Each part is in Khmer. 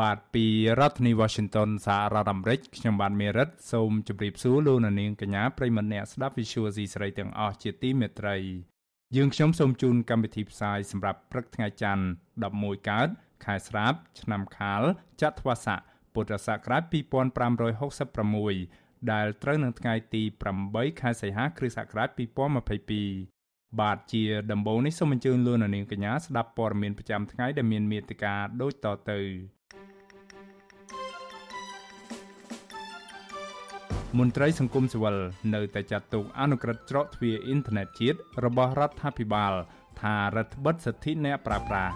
បាទពីរដ្ឋធានី Washington សហរដ្ឋអាមេរិកខ្ញុំបាទមេរិតសូមជម្រាបសួរលោកអ្នកនាងកញ្ញាប្រិយមិត្តអ្នកស្ដាប់ Visual C ស្រីទាំងអស់ជាទីមេត្រីយើងខ្ញុំសូមជូនកម្មវិធីផ្សាយសម្រាប់ព្រឹកថ្ងៃច័ន្ទ11កើតខែស្រាប ឆ្នាំខាលចត្វាស័កពុទ្ធសករាជ2566ដែលត្រូវនឹងថ្ងៃទី8ខែសីហាគ្រិស្តសករាជ2022បាទជាដំបូងនេះសូមអញ្ជើញលោកអ្នកនាងកញ្ញាស្ដាប់ព័ត៌មានប្រចាំថ្ងៃដែលមានមេត្តាដូចតទៅ មន្ត្រីសង្គមស៊ីវិលនៅតែចាត់ទុកអនុក្រឹត្យច្រកទ្វារអ៊ីនធឺណិតជាតិរបស់រដ្ឋាភិបាល ថារដ្ឋបិទសិទ្ធិអ្នកប្រើប្រាស់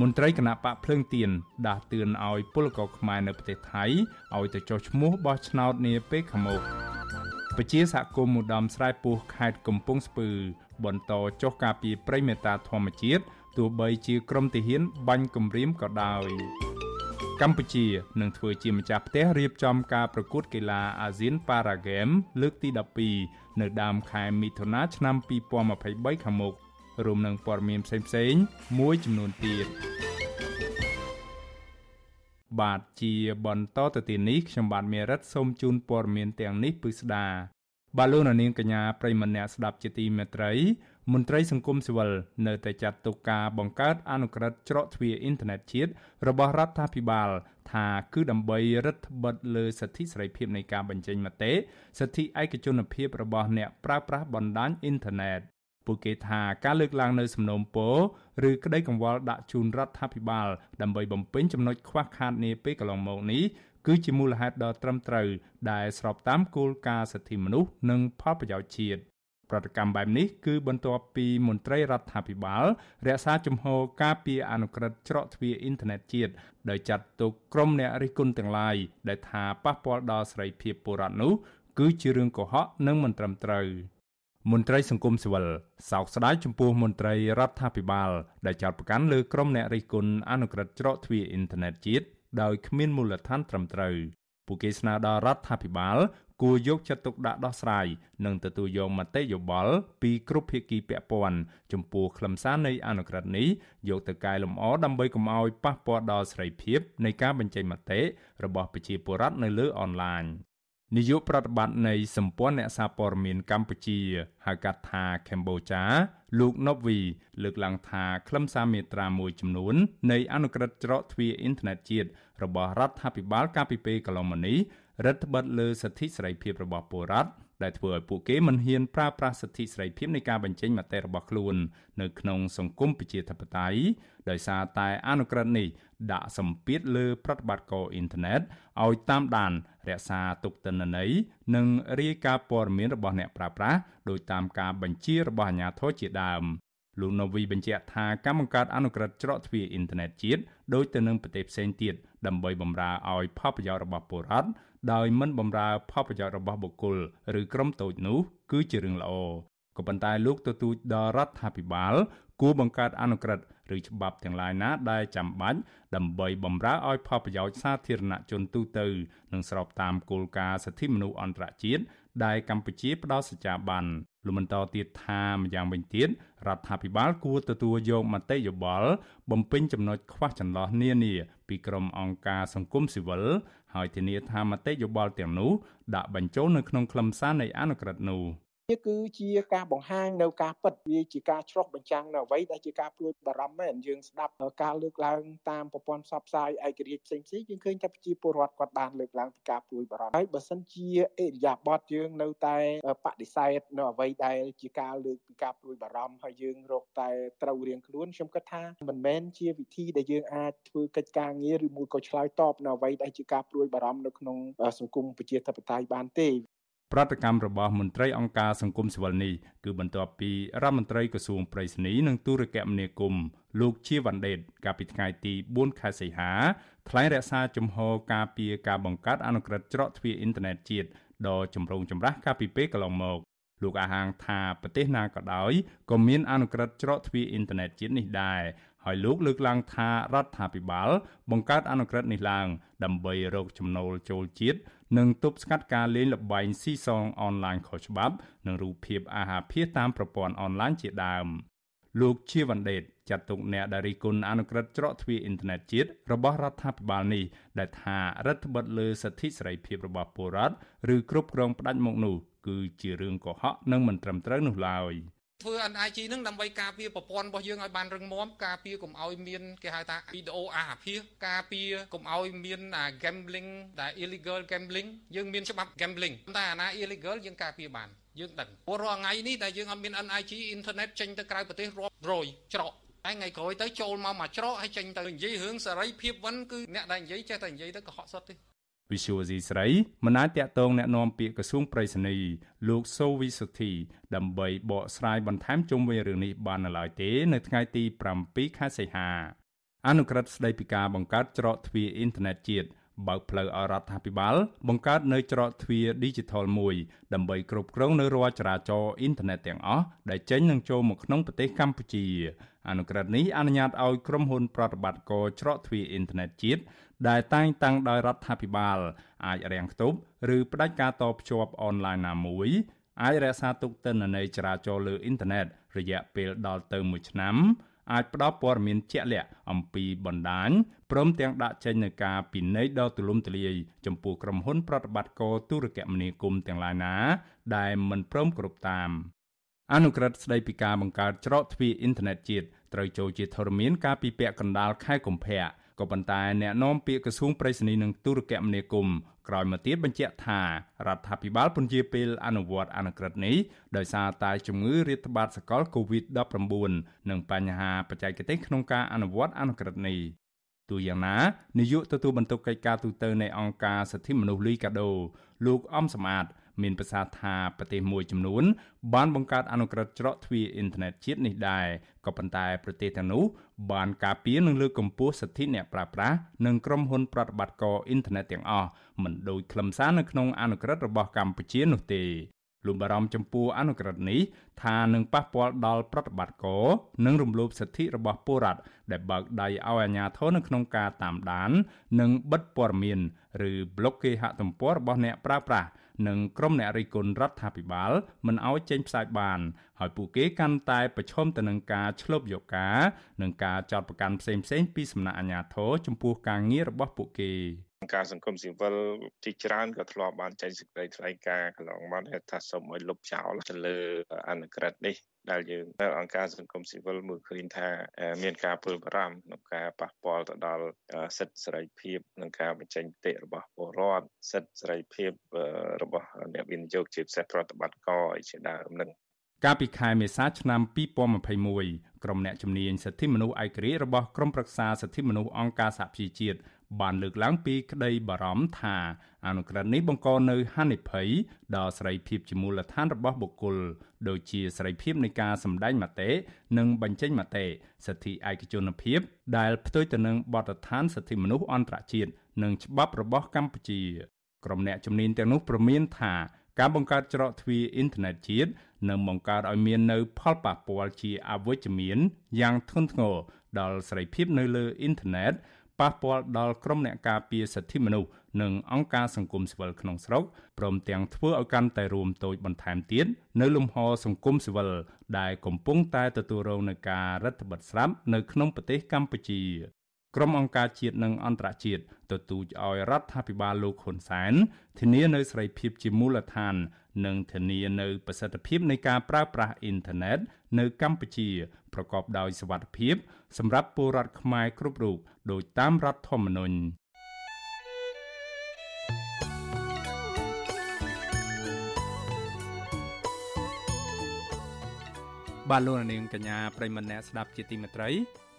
មន្ត្រីគណៈបកភ្លើងទៀនដាស់តឿនឲ្យពលករខ្មែរនៅប្រទេសថៃឲ្យទៅចុះឈ្មោះបោះឆ្នោតនាពេលខាងមុខពជាសហគមន៍ឧត្តមស្រែពោះខេត្តកំពង់ស្ពឺ បន្តចុះការពីប្រិមេតាធម្មជាតិទោះបីជាក្រមទាហានបាញ់គំរាមក៏ដោយ កម្ពុជានឹងធ្វើជាម្ចាស់ផ្ទះរៀបចំការប្រកួតកីឡាអាស៊ានប៉ារ៉ាហ្គេមលើកទី12នៅដើមខែមិថុនាឆ្នាំ2023ខាងមុខរួមនឹងព័ត៌មានផ្សេងៗមួយចំនួនទៀតបាទជាបន្តទៅទីនេះខ្ញុំបាទមេរិតសូមជូនព័ត៌មានទាំងនេះពិស្ដាបាទលោកនាងកញ្ញាប្រិមម្នាក់ស្ដាប់ជាទីមេត្រី មន្ត្រីសង្គមស៊ីវិលនៅតែចាត់ទុកការបង្កើតអនុក្រឹត្យច្រកទ្វារអ៊ីនធឺណិតជាតិរបស់រដ្ឋាភិបាលថាគឺដើម្បីរដ្ឋបិទលើសិទ្ធិសេរីភាពនៃការបញ្ចេញមតិសិទ្ធិឯកជនភាពរបស់អ្នកប្រើប្រាស់បណ្ដាញអ៊ីនធឺណិតពួកគេថាការលើកឡើងនៅសំណូមពរឬក្តីកង្វល់ដាក់ជូនរដ្ឋាភិបាលដើម្បីបំពេញចំណុចខ្វះខាតនាពេលកន្លងមកនេះគឺជាមូលហេតុដ៏ត្រឹមត្រូវដែលស្របតាមគោលការណ៍សិទ្ធិមនុស្សនិងផលប្រយោជន៍ជាតិ ប្រតិកម្មបែបនេះគឺបន្ទាប់ពីមន្ត្រីរដ្ឋាភិបាលរក្សាជំហរការពីអនុក្រឹត្យច្រកទ្វារអ៊ីនធឺណិតជាតិដោយចាត់ទុកក្រុមអ្នករិះគន់ទាំងឡាយដែលថាប៉ះពាល់ដល់សេរីភាពពលរដ្ឋនោះគឺជារឿងកុហកនិងមិនត្រឹមត្រូវ។មន្ត្រីសង្គមស៊ីវិលសោកស្ដាយចំពោះមន្ត្រីរដ្ឋាភិបាលដែលចោទប្រកាន់លើក្រុមអ្នករិះគន់អនុក្រឹត្យច្រកទ្វារអ៊ីនធឺណិតជាតិដោយគ្មានមូលដ្ឋានត្រឹមត្រូវពួកគេស្នើដល់រដ្ឋាភិបាល គួរយកចិត្តទុកដាក់ដោះស្រាយនិងទទួលយកមតិយោបល់ពីគ្រប់ភាគីពាក់ព័ន្ធចំពោះខ្លឹមសារនៃអនុក្រឹត្យនេះយកទៅកែលម្អដើម្បីកុំឲ្យប៉ះពាល់ដល់សេរីភាពនៃការបញ្ចេញមតិរបស់ប្រជាពលរដ្ឋនៅលើអនឡាញនាយកប្រតិបត្តិនៃសម្ព័ន្ធអ្នកសារព័ត៌មានកម្ពុជាហៅកាត់ថាកម្ពុជាលោកណូវីលើកឡើងថាខ្លឹមសារមាត្រាមួយចំនួននៃអនុក្រឹត្យច្រកទ្វារអ៊ីនធឺណិតជាតិរបស់រដ្ឋាភិបាលកាលពីពេលកន្លងមកនេះ រដ្ឋបិទលើសិទ្ធិសេរីភាពរបស់ពលរដ្ឋដែលធ្វើឲ្យពួកគេមិនហ៊ានប្រើប្រាស់សិទ្ធិសេរីភាពនៃការបញ្ចេញមតិរបស់ខ្លួននៅក្នុងសង្គមប្រជាធិបតេយ្យដោយសារតែអនុក្រឹត្យនេះដាក់សម្ពាធលើប្រតិបត្តិការអ៊ីនធឺណិតឲ្យតាមដាន រក្សាទុកទិន្នន័យនិងរាយការណ៍ព័ត៌មានរបស់អ្នកប្រើប្រាស់ដោយតាមការបញ្ជារបស់អាជ្ញាធរជាដើមលោកណូវីបញ្ជាក់ថាការបង្កើតអនុក្រឹត្យច្រកទ្វារអ៊ីនធឺណិតជាតិដោយទៅនឹងប្រទេសផ្សេងទៀតដើម្បីបម្រើឲ្យផលប្រយោជន៍របស់ពលរដ្ឋ ដោយមិនបម្រើផលប្រយោជន៍របស់បុគ្គលឬក្រុមតូចនោះគឺជារឿងល្អក៏ប៉ុន្តែលោកទទូចដល់រដ្ឋាភិបាល គួរបង្កើតអនុក្រឹត្យឬច្បាប់ទាំងឡាយណាដែលចាំបាច់ដើម្បីបម្រើឲ្យផលប្រយោជន៍សាធារណជនទូទៅនិងស្របតាមគោលការណ៍សិទ្ធិមនុស្សអន្តរជាតិដែលកម្ពុជាផ្ដល់សច្ចាប័នលោកបន្តទៀតថាម្យ៉ាងវិញទៀតរដ្ឋាភិបាលគួរទទួលយកមតិយោបល់បំពេញចំណុចខ្វះចន្លោះនានាពីក្រុមអង្គការសង្គមស៊ីវិល ហើយធានាថាមតិយោបល់ទាំងនោះដាក់បញ្ចូលនៅក្នុងខ្លឹមសារនៃអនុក្រឹត្យនោះ។ វាគឺជាការបង្ហាញនៅការពិតវាជាការឆ្លុះបញ្ចាំងនៅអ្វីដែលជាការព្រួយបារម្ភមែនយើងស្ដាប់ការលើកឡើងតាមប្រព័ន្ធផ្សព្វផ្សាយឯករាជ្យផ្សេងៗយើងឃើញថាប្រជាពលរដ្ឋគាត់បានលើកឡើងពីការព្រួយបារម្ភហើយបើសិនជាអេរយាប័តយើងនៅតែបដិសេធនៅអ្វីដែលជាការលើកពីការព្រួយបារម្ភហើយយើងរកតែត្រូវរៀងខ្លួនខ្ញុំគិតថាមិនមែនជាវិធីដែលយើងអាចធ្វើកិច្ចការងារឬមួយក៏ឆ្លើយតបនៅអ្វីដែលជាការព្រួយបារម្ភនៅក្នុងសង្គមប្រជាធិបតេយ្យបានទេ ប្រតិកម្មរបស់មន្ត្រីអង្គការសង្គមស៊ីវិលនេះគឺបន្ទាប់ពីរដ្ឋមន្ត្រីក្រសួងប្រៃសណីនិងទូរគមនាគមន៍លោកជាវ៉ាន់ដេតកាលពីថ្ងៃទី4ខែសីហាថ្លែងរក្សាជំហរការពីការបង្កើតអនុក្រឹត្យច្រកទ្វារអ៊ីនធឺណិតជាតិដ៏ចម្រូងចម្រាសកាលពីពេលកន្លងមកលោកអាហាងថាប្រទេសណាក៏ដោយក៏មានអនុក្រឹត្យច្រកទ្វារអ៊ីនធឺណិតជាតិនេះដែរហើយលោកលើកឡើងថារដ្ឋាភិបាលបង្កើតអនុក្រឹត្យនេះឡើងដើម្បីរកចំណូលចូលជាតិ និងទប់ស្កាត់ការលេងល្បែងស៊ីសងអនឡាញខុសច្បាប់និងរូបភាពអាហារភាសតាមប្រព័ន្ធអនឡាញជាដើមលោកជាវ៉ាន់ដេតចាត់ទុកអ្នកដារីគុណអនុក្រឹត្យច្រកទ្វារអ៊ីនធឺណិតជាតិរបស់រដ្ឋាភិបាលនេះដែលថារដ្ឋបិទលើសិទ្ធិសេរីភាពរបស់ពលរដ្ឋឬគ្រប់គ្រងផ្ដាច់មុខនោះគឺជារឿងកុហកនិងមិនត្រឹមត្រូវនោះឡើយ។ ធ្វើ NIG នឹងដើម្បីការពារប្រព័ន្ធរបស់យើងឲ្យបានរឹងមាំការពារកុំឲ្យមានគេហៅថាវីដេអូអាភាសការពារកុំឲ្យមាន gambling ដែល illegal gambling យើងមានច្បាប់ gambling តែអាណា illegal យើងការពារបានយើងដឹងព្រោះរាល់ថ្ងៃនេះដែលយើងអត់មាន NIG internet ចេញទៅក្រៅប្រទេសរាប់រយច្រកតែថ្ងៃក្រោយទៅចូលមកមួយច្រកហើយចេញទៅនិយាយរឿងសេរីភាពវិញគឺអ្នកដែលនិយាយចេះតែនិយាយទៅកុហកសុទ្ធទេ វិសុវស៊ីស្រីមិនអាចតាក់ទងแนะនាំពាក្យក្រសួងប្រៃសណីលោកសូវីសុធីដើម្បីបកស្រាយបន្ថែមជុំវិញរឿងនេះបាននៅឡើយទេនៅថ្ងៃទី7ខែសីហាអនុក្រឹត្យស្តីពីការបង្កើតច្រកទ្វារអ៊ីនធឺណិតជាតិបើកផ្លូវឲ្យរដ្ឋាភិបាលបង្កើតនៅច្រកទ្វារ Digital មួយដើម្បីគ្រប់គ្រងនៅរាល់ចរាចរណ៍អ៊ីនធឺណិតទាំងអស់ដែលចេញនិងចូលមកក្នុងប្រទេសកម្ពុជាអនុក្រឹត្យនេះអនុញ្ញាតឲ្យក្រុមហ៊ុនប្រតិបត្តិការច្រកទ្វារអ៊ីនធឺណិតជាតិ ដែលតែងតាំងដោយរដ្ឋាភិបាលអាចរាំងខ្ទប់ឬផ្ដាច់ការតភ្ជាប់អនឡាញណាមួយអាចរក្សាទុកទិន្នន័យចរាចរណ៍លើអ៊ីនធឺណិតរយៈពេលដល់ទៅ1ឆ្នាំអាចផ្ដល់ព័ត៌មានជាក់លាក់អំពីបណ្ដាញព្រមទាំងដាក់ចេញនូវការពិន័យដ៏ទូលំទូលាយចំពោះក្រុមហ៊ុនប្រតិបត្តិការទូរគមនាគមន៍ទាំងឡាយណា ដែលមិនព្រមគ្រប់តាមអនុក្រឹត្យស្ដីពីការបង្កើតច្រកទ្វារអ៊ីនធឺណិតជាតិត្រូវចូលជាធរមានការពីពាក់កណ្ដាលខែកុម្ភៈ ក៏ប៉ុន្តែអ្នកនាំពាក្យក្រសួងប្រៃសណីនិងទូរគមនាគមន៍ក្រោយមកទៀតបញ្ជាក់ថារដ្ឋាភិបាលពន្យាពេលអនុវត្តអនុក្រឹត្យនេះដោយសារតែជំងឺរាតត្បាតសកល COVID-19 និងបញ្ហាបច្ចេកទេសក្នុងការអនុវត្តអនុក្រឹត្យនេះទូយ៉ាងណានាយកទទួលបន្ទុកកិច្ចការទូតនៃអង្គការសិទ្ធិមនុស្សលីកាដូលោកអំសំអាត មានប្រសាសន៍ថាប្រទេសមួយចំនួន បានបង្កើតអនុក្រឹត្យច្រកទ្វារអ៊ីនធឺណិតជាតិនេះដែរក៏ប៉ុន្តែប្រទេសទាំងនោះបានការពារនិងលើកកម្ពស់សិទ្ធិអ្នកប្រើប្រាស់និងក្រុមហ៊ុនប្រតិបត្តិការអ៊ីនធឺណិតទាំងអស់មិនដូចខ្លឹមសារនៅក្នុងអនុក្រឹត្យរបស់កម្ពុជានោះទេលោកបារម្ភចំពោះអនុក្រឹត្យនេះថានឹងប៉ះពាល់ដល់ប្រតិបត្តិការនិងរំលោភសិទ្ធិរបស់ពលរដ្ឋដែលបើកដៃឲ្យអាជ្ញាធរនៅក្នុងការតាមដាន និងបិទព័ត៌មាន ឬប្លុកគេហទំព័ររបស់អ្នកប្រើប្រាស់ និងក្រុមអ្នករិះគន់រដ្ឋាភិបាលមិនឲ្យចេញផ្សាយបាន ហើយពួកគេកាន់តែប្រឈមទៅនឹងការឆ្លប់យកការនិងការចោទប្រកាន់ផ្សេងៗពីសំណាក់អាជ្ញាធរចំពោះការងាររបស់ពួកគេ ការសង្គមស៊ីវិលជាច្រើនក៏ធ្លាប់បានចេញសេចក្តីថ្លែងការណ៍កន្លងមកថាសូមឲ្យលុបចោលទៅលើអនុក្រឹត្យនេះដែលយើងនៅអង្គការសង្គមស៊ីវិលមើលឃើញថាមានការព្រួយបារម្ភក្នុងការប៉ះពាល់ទៅដល់សិទ្ធិសេរីភាពនិងការបញ្ចេញមតិរបស់ពលរដ្ឋសិទ្ធិសេរីភាពរបស់អ្នកវិនិយោគជាពិសេសប្រតិបត្តិការជាដើមនឹងកាលពីខែមេសាឆ្នាំ2021ក្រុមអ្នកជំនាញសិទ្ធិមនុស្សឯករាជ្យរបស់ក្រមប្រឹក្សាសិទ្ធិមនុស្សអង្គការសហប្រជាជាតិ បានលើកឡើងពីក្តីបារម្ភថាអនុក្រឹត្យនេះបង្កនៅហានិភ័យដល់សេរីភាពជាមូលដ្ឋានរបស់បុគ្គលដូចជាសេរីភាពនៃការសម្ដែងមតិនិងបញ្ចេញមតិសិទ្ធិឯកជនភាព ដែលផ្ទុយទៅនឹងបទដ្ឋានសិទ្ធិមនុស្សអន្តរជាតិនិងច្បាប់របស់កម្ពុជាក្រុមអ្នកជំនាញទាំងនោះព្រមានថាការបង្កើតច្រកទ្វារអ៊ីនធឺណិតជាតិនឹងបង្កើតឲ្យមាននៅផលប៉ះពាល់ជាអវិជ្ជមានយ៉ាងធ្ងន់ធ្ងរដល់សេរីភាពនៅលើអ៊ីនធឺណិត ប៉ះពាល់ដល់ក្រុមអ្នកការពារសិទ្ធិមនុស្សនិងអង្គការសង្គមស៊ីវិលក្នុងស្រុកព្រមទាំងធ្វើឲ្យកាន់តែរួមតូចបន្ថែមទៀតនៅលំហសង្គមស៊ីវិលដែលកំពុងតែទទួលរងនឹងការរដ្ឋបិទស្រាប់នៅក្នុងប្រទេសកម្ពុជា ក្រុមអង្គការជាតិនិងអន្តរជាតិទទូចឲ្យរដ្ឋាភិបាលលោកហ៊ុនសែនធានានៅសេរីភាពជាមូលដ្ឋាន និងធានានៅប្រសិទ្ធភាពនៃការប្រើប្រាស់អ៊ីនធឺណិតនៅកម្ពុជាប្រកបដោយសុវត្ថិភាព សម្រាប់ពលរដ្ឋខ្មែរគ្រប់រូបដោយតាមរដ្ឋធម្មនុញ្ញបាទលោកនាងកញ្ញាប្រិមម្នាក់ស្ដាប់ជាទីមេត្រី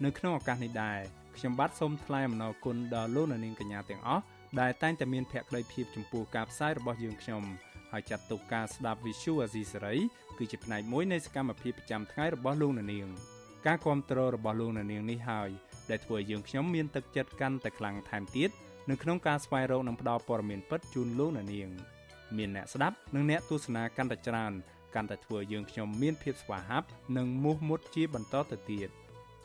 នៅក្នុងឱកាសនេះដែរ ខ្ញុំបាទសូមថ្លែងអំណរគុណដល់លោកនាងកញ្ញាទាំងអស់ដែលតែងតែមានភក្ដីភាពចំពោះការផ្សាយរបស់យើងខ្ញុំហើយចាត់ទុកការស្ដាប់ Visual Asia សេរីគឺជាផ្នែកមួយនៃសកម្មភាពប្រចាំថ្ងៃរបស់លោកអ្នកនាងការគ្រប់គ្រងរបស់លោកអ្នកនាងនេះហើយដែលធ្វើឲ្យយើងខ្ញុំមានទឹកចិត្តកាន់តែខ្លាំងថែមទៀតនៅក្នុងការស្វែងរកនិងផ្តល់ព័ត៌មានពិតជូនលោកអ្នកនាងមានអ្នកស្ដាប់និងអ្នកទស្សនាកាន់តែច្រើនកាន់តែធ្វើយើងខ្ញុំមានភាពស្វាហាប់និងមោះមុតជាបន្តទៅទៀត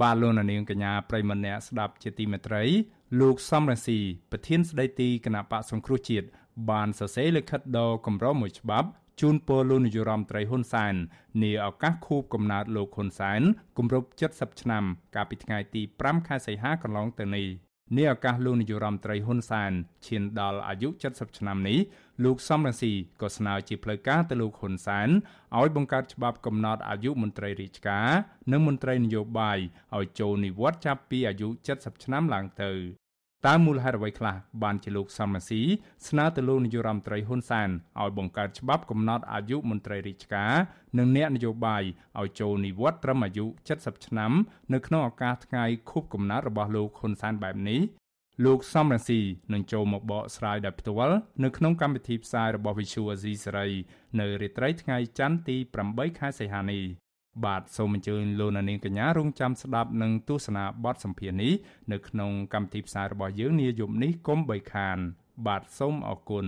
បាទលោកនាងកញ្ញាប្រិមម្នាក់ស្ដាប់ជាទីមេត្រីលោកសំរងស៊ីប្រធានស្ដីទីគណៈបកសង្គ្រោះជាតិបានសរសេរលិខិតដល់គម្រោងមួយច្បាប់ជូនពរលោកនាយរដ្ឋមន្ត្រីហ៊ុនសែននាឱកាសខួបកំណើតលោកហ៊ុនសែនគម្រប់70ឆ្នាំ កាលពីថ្ងៃទី5ខែសីហាកន្លងទៅនេះនាឱកាសលោកនាយរដ្ឋមន្ត្រីហ៊ុនសែនឈានដល់អាយុ70ឆ្នាំនេះ លោកសំរងស៊ីក៏ស្នើជាផ្លូវការទៅលោកហ៊ុនសែនឲ្យបង្កើតច្បាប់កំណត់អាយុមន្ត្រីរាជការនិងមន្ត្រីនយោបាយឲ្យចូលនិវត្តន៍ចាប់ពីអាយុ70ឆ្នាំឡើងទៅតើមូលហេតុអ្វីខ្លះបានជាលោកសំរាស៊ីស្នើទៅលោកនាយរដ្ឋមន្ត្រីហ៊ុនសែនឲ្យបង្កើតច្បាប់កំណត់អាយុមន្ត្រីរាជការនិងអ្នកនយោបាយឲ្យចូលនិវត្តន៍ត្រឹមអាយុ70ឆ្នាំនៅក្នុងឱកាសថ្ងៃខួបកំណើតរបស់លោកហ៊ុនសែនបែបនេះ លោកសំរងស៊ីនឹងចូលមកបកស្រាយដោយផ្ទាល់នៅក្នុងកម្មវិធីផ្សាយរបស់ Visual Asia សេរីនៅរាត្រីថ្ងៃច័ន្ទទី8ខែសីហានេះបាទសូមអញ្ជើញលោកនាងកញ្ញារងចាំស្ដាប់និងទស្សនាបទសម្ភាសន៍នេះនៅក្នុងកម្មវិធីផ្សាយរបស់យើងនាយប់នេះកុំបីខាន បាទសូមអរគុណ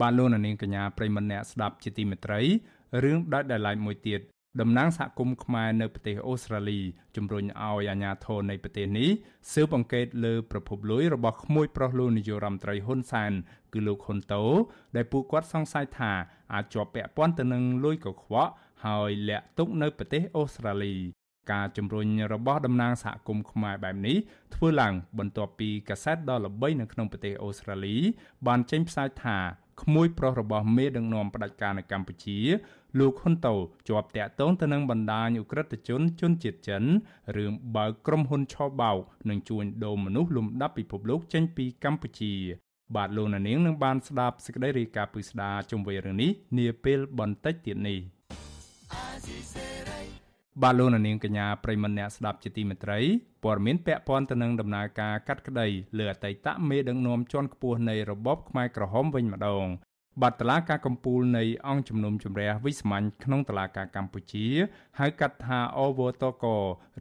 បាទលោកនាងកញ្ញាប្រិមម្នាក់ស្ដាប់ជាទីមេត្រីរឿងដាច់ដោយឡែកមួយទៀត តំណាងសហគមន៍ខ្មែរនៅប្រទេសអូស្ត្រាលីជំរុញឲ្យអាជ្ញាធរនៃប្រទេសនេះស៊ើបអង្កេតលើប្រភពលុយរបស់ក្មួយប្រុសលោកនាយករដ្ឋមន្ត្រីហ៊ុនសែនគឺលោកហ៊ុនតូដែលពួកគាត់សង្ស័យថាអាចជាប់ពាក់ព័ន្ធទៅនឹងលុយកខ្វក់ហើយលាក់ទុកនៅប្រទេសអូស្ត្រាលីការជំរុញរបស់តំណាងសហគមន៍ខ្មែរបែបនេះធ្វើឡើងបន្ទាប់ពីកាសែតដ៏ល្បីនៅក្នុងប្រទេសអូស្ត្រាលីបានចេញផ្សាយថា ក្មួយប្រុសរបស់មេដឹកនាំផ្ដាច់ការនៅកម្ពុជាលោកហ៊ុនតូជាប់តាក់ទងទៅនឹងបណ្ដាញអ ுக ្រិតជនជនជាតិចិនរឿងបើកក្រុមហ៊ុនឆោបោកនិងជួញដូរមនុស្សលំដាប់ពិភពលោកចេញពីកម្ពុជា បាទលោកនាងនឹងបានស្ដាប់សេចក្តីរាយការណ៍ពិស្ដាជុំវិញរឿងនេះនាពេលបន្តិចទៀតនេះ បាទលោកនាងកញ្ញាប្រិមម្នាក់ស្ដាប់ជាទីមេត្រីព័ត៌មានពាក់ព័ន្ធទៅនឹងដំណើរការកាត់ក្តីលើអតីតមេដឹកនាំជាន់ខ្ពស់នៃរបបខ្មែរក្រហមវិញម្ដងបាត់តឡាការកម្ពុជានៃអង្គជំនុំជម្រះវិស្មាញ់ក្នុងតឡាការកម្ពុជាហៅកាត់ថាអវតក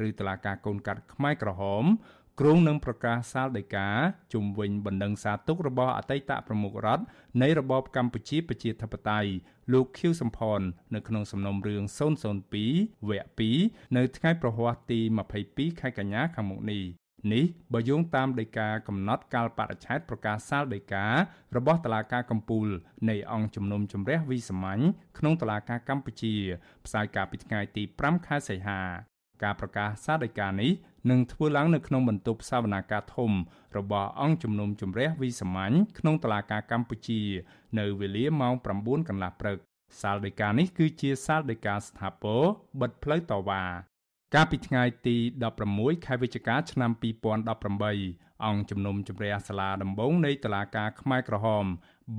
ឬតឡាការកូនកាត់ខ្មែរក្រហម គ្រងនឹងប្រកាសសាលដីកាជំវិញបណ្ដឹងសារទុករបស់អតីតប្រមុខរដ្ឋនៃរបបកម្ពុជាប្រជាធិបតេយ្យលោកខៀវសំផននៅក្នុងសំណុំរឿង002វគ្គ2នៅថ្ងៃប្រហ័សទី22ខែកញ្ញាខាងមុខនេះនេះបើយោងតាមដីកាកំណត់កាលបរិច្ឆេទប្រកាសសាលដីការបស់តុលាការកំពូលនៃអង្គជំនុំជម្រះវិសាមញ្ញក្នុងតុលាការកម្ពុជាផ្សាយកាលពីថ្ងៃទី5ខែសីហាការប្រកាសសាលដីកានេះ នឹងធ្វើឡើងនៅក្នុងបន្ទប់សវនាការធំរបស់អង្គជំនុំជម្រះវិសាមញ្ញក្នុងតុលាការកម្ពុជា នៅវេលាម៉ោង9កន្លះព្រឹកសាលដីកានេះគឺជាសាលដីកាស្ថាពរបិទផ្លូវតវ៉ាកាលពីថ្ងៃទី16ខែវិច្ឆិកាឆ្នាំ2018អង្គជំនុំជម្រះសាលាដំបងនៃតុលាការខ្មែរក្រហម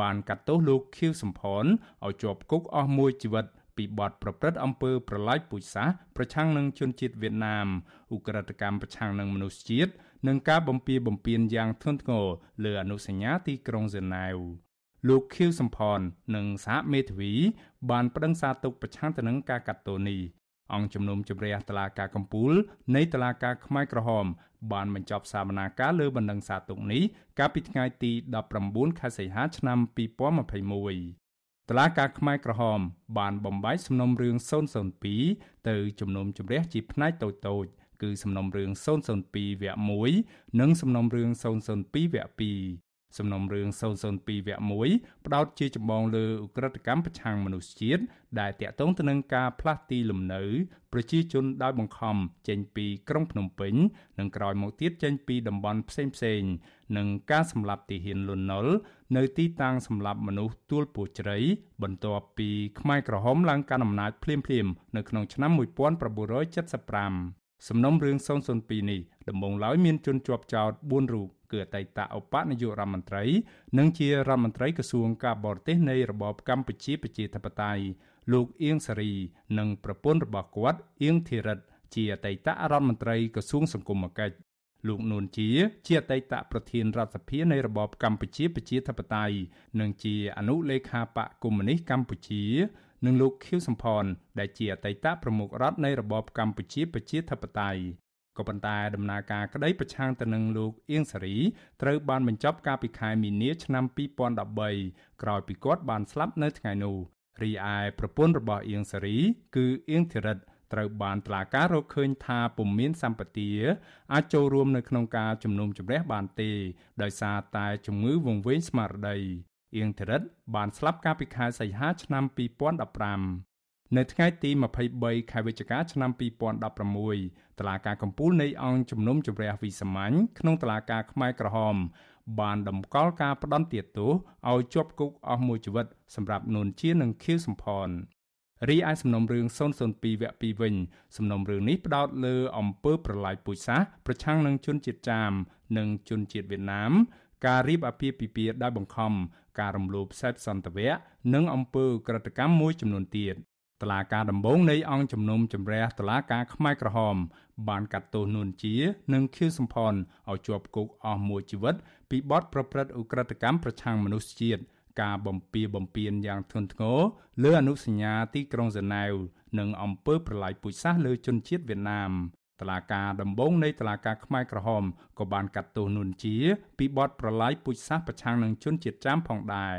បានកាត់ទោសលោកខៀវសំផនឲ្យជាប់គុកអស់មួយជីវិត ពីបទប្រព្រឹត្តអំពើប្រល័យពូជសាសន៍ប្រឆាំងនឹងជនជាតិវៀតណាមឧក្រិដ្ឋកម្មប្រឆាំងនឹងមនុស្សជាតិនិងការបំពារបំពានយ៉ាងធ្ងន់ធ្ងរលើអនុសញ្ញាទីក្រុងហ្សឺណែវលោកខៀវសំផននិងសហមេធាវី បានប្តឹងសារទុកប្រឆាំងទៅនឹងការកាត់ទោសនេះអង្គជំនុំជម្រះតឡាការកំពូលនៃតឡាការខ្មែរក្រហម បានបញ្ចប់សវនាការលើបណ្ដឹងសារទុកនេះកាលពីថ្ងៃទី19ខែសីហាឆ្នាំ2021 តឡាការខ្មែរក្រហម បានបំបែកសំណុំរឿង002ទៅជំនុំជម្រះជាផ្នែកតូចៗគឺសំណុំរឿង002វគ្គ1និងសំណុំរឿង002វគ្គ2សំណុំរឿង002វគ្គ1ផ្ដោតជាចម្បងលើឧក្រិដ្ឋកម្មប្រឆាំងមនុស្សជាតិដែលតាក់ទងទៅនឹងការផ្លាស់ទីលំនៅប្រជាជនដោយបង្ខំចេញពីក្រុងភ្នំពេញ និងក្រោយមកទៀតចេញពីតំបន់ផ្សេងផ្សេង និងការសម្លាប់ទាហានលន់ នល់នៅទីតាំងសម្លាប់មនុស្សទួលពូជ្រៃបន្ទាប់ពីខ្មែរក្រហមឡើងកាន់អំណាចភ្លាមៗនៅក្នុងឆ្នាំ1975សំណុំរឿង002នេះដំបូងឡើយមានជនជាប់ចោទ4រូបគឺអតីតឧបនាយករដ្ឋមន្ត្រី និងជារដ្ឋមន្ត្រីក្រសួងការបរទេសនៃរបបកម្ពុជាប្រជាធិបតេយ្យលោកអៀងសារី និងប្រពន្ធរបស់គាត់អៀងធីរិតជាអតីតរដ្ឋមន្ត្រីក្រសួងសង្គមកិច្ច លោកនួនជា ជាអតីតប្រធានរដ្ឋសភានៃរបបកម្ពុជាប្រជាធិបតេយ្យនិងជាអនុលេខាបកកុម្មុយនីសកម្ពុជានិងលោកខៀវសំផនដែលជាអតីតប្រមុខរដ្ឋនៃរបបកម្ពុជាប្រជាធិបតេយ្យក៏ប៉ុន្តែដំណើរការក្តីប្រឆាំងទៅនឹងលោកអៀងសារីត្រូវបានបញ្ចប់កាលពីខែមីនាឆ្នាំ2013ក្រោយពីគាត់បានស្លាប់នៅថ្ងៃនោះរីឯប្រពន្ធរបស់អៀងសារី គឺអៀងធីរិត ត្រូវបានតឡាការរកឃើញថាពុំមានសម្បទាអាចចូលរួមនៅក្នុងការជំនុំជម្រះបានទេ ដោយសារតែជំងឺវង្វេងស្មារតីអៀងធរិតបានស្លាប់កាលពីខែសីហាឆ្នាំ2015នៅថ្ងៃទី23ខែវិច្ឆិកាឆ្នាំ2016តឡាការកំពូលនៃអង្គជំនុំជម្រះវិសាមញ្ញក្នុងតឡាការខ្មែរក្រហម បានតម្កល់ការផ្ដន់ទាទោសឲ្យជាប់គុកអស់មួយជីវិតសម្រាប់នួនជានិងខៀវសំផន រីឯសំណុំរឿង002វគ្គ2វិញសំណុំរឿងនេះផ្ដោតលើអំពើប្រល័យពូជសាសន៍ប្រឆាំងនឹងជនជាតិចាម និងជនជាតិវៀតណាម ការរៀបអាពាហ៍ពិពាហ៍ដោយបង្ខំការរំលោភសេពសន្តិវៈនិងអំពើក្រិតកម្មមួយចំនួនទៀតតឡាការដំបងនៃអង្គជំនុំជម្រះតឡាការខ្មែរក្រហម បានកាត់ទោសនួនជា និងខៀវសំផនឲ្យជាប់គុកអស់មួយជីវិត ពីបទប្រព្រឹត្តឧក្រិដ្ឋកម្មប្រឆាំងមនុស្សជាតិ ការបំពៀបំពៀនយ៉ាងធ្ងន់ធ្ងរលើអនុសញ្ញាទីក្រុងហ្សឺណែវនិងអំពើប្រល័យពូជសាសន៍លើជនជាតិវៀតណាមតឡាការដំបងនៃតឡាការខ្មែរក្រហមក៏បានកាត់ទោសនួនជា ពីបទប្រល័យពូជសាសន៍ប្រឆាំងនឹងជនជាតិចាមផងដែរ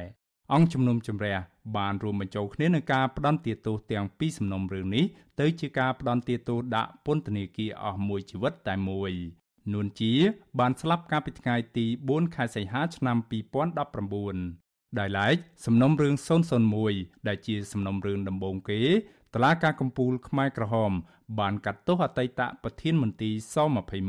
អង្គជំនុំជម្រះបានរួមបញ្ចូលគ្នានឹងការផ្ដន្ទាទោសទាំងពីរសំណុំរឿងនេះទៅជាការផ្ដន្ទាទោសដាក់ពន្ធនាគារអស់មួយជីវិតតែមួយនួនជា បានស្លាប់កាលពីថ្ងៃទី4ខែសីហាឆ្នាំ2019 ដោយឡែកសំណុំរឿង001ដែលជាសំណុំរឿងដំបូងគេតឡាការកំពូលខ្មែរក្រហម បានកាត់ទោសអតីតប្រធានមន្ត្រីស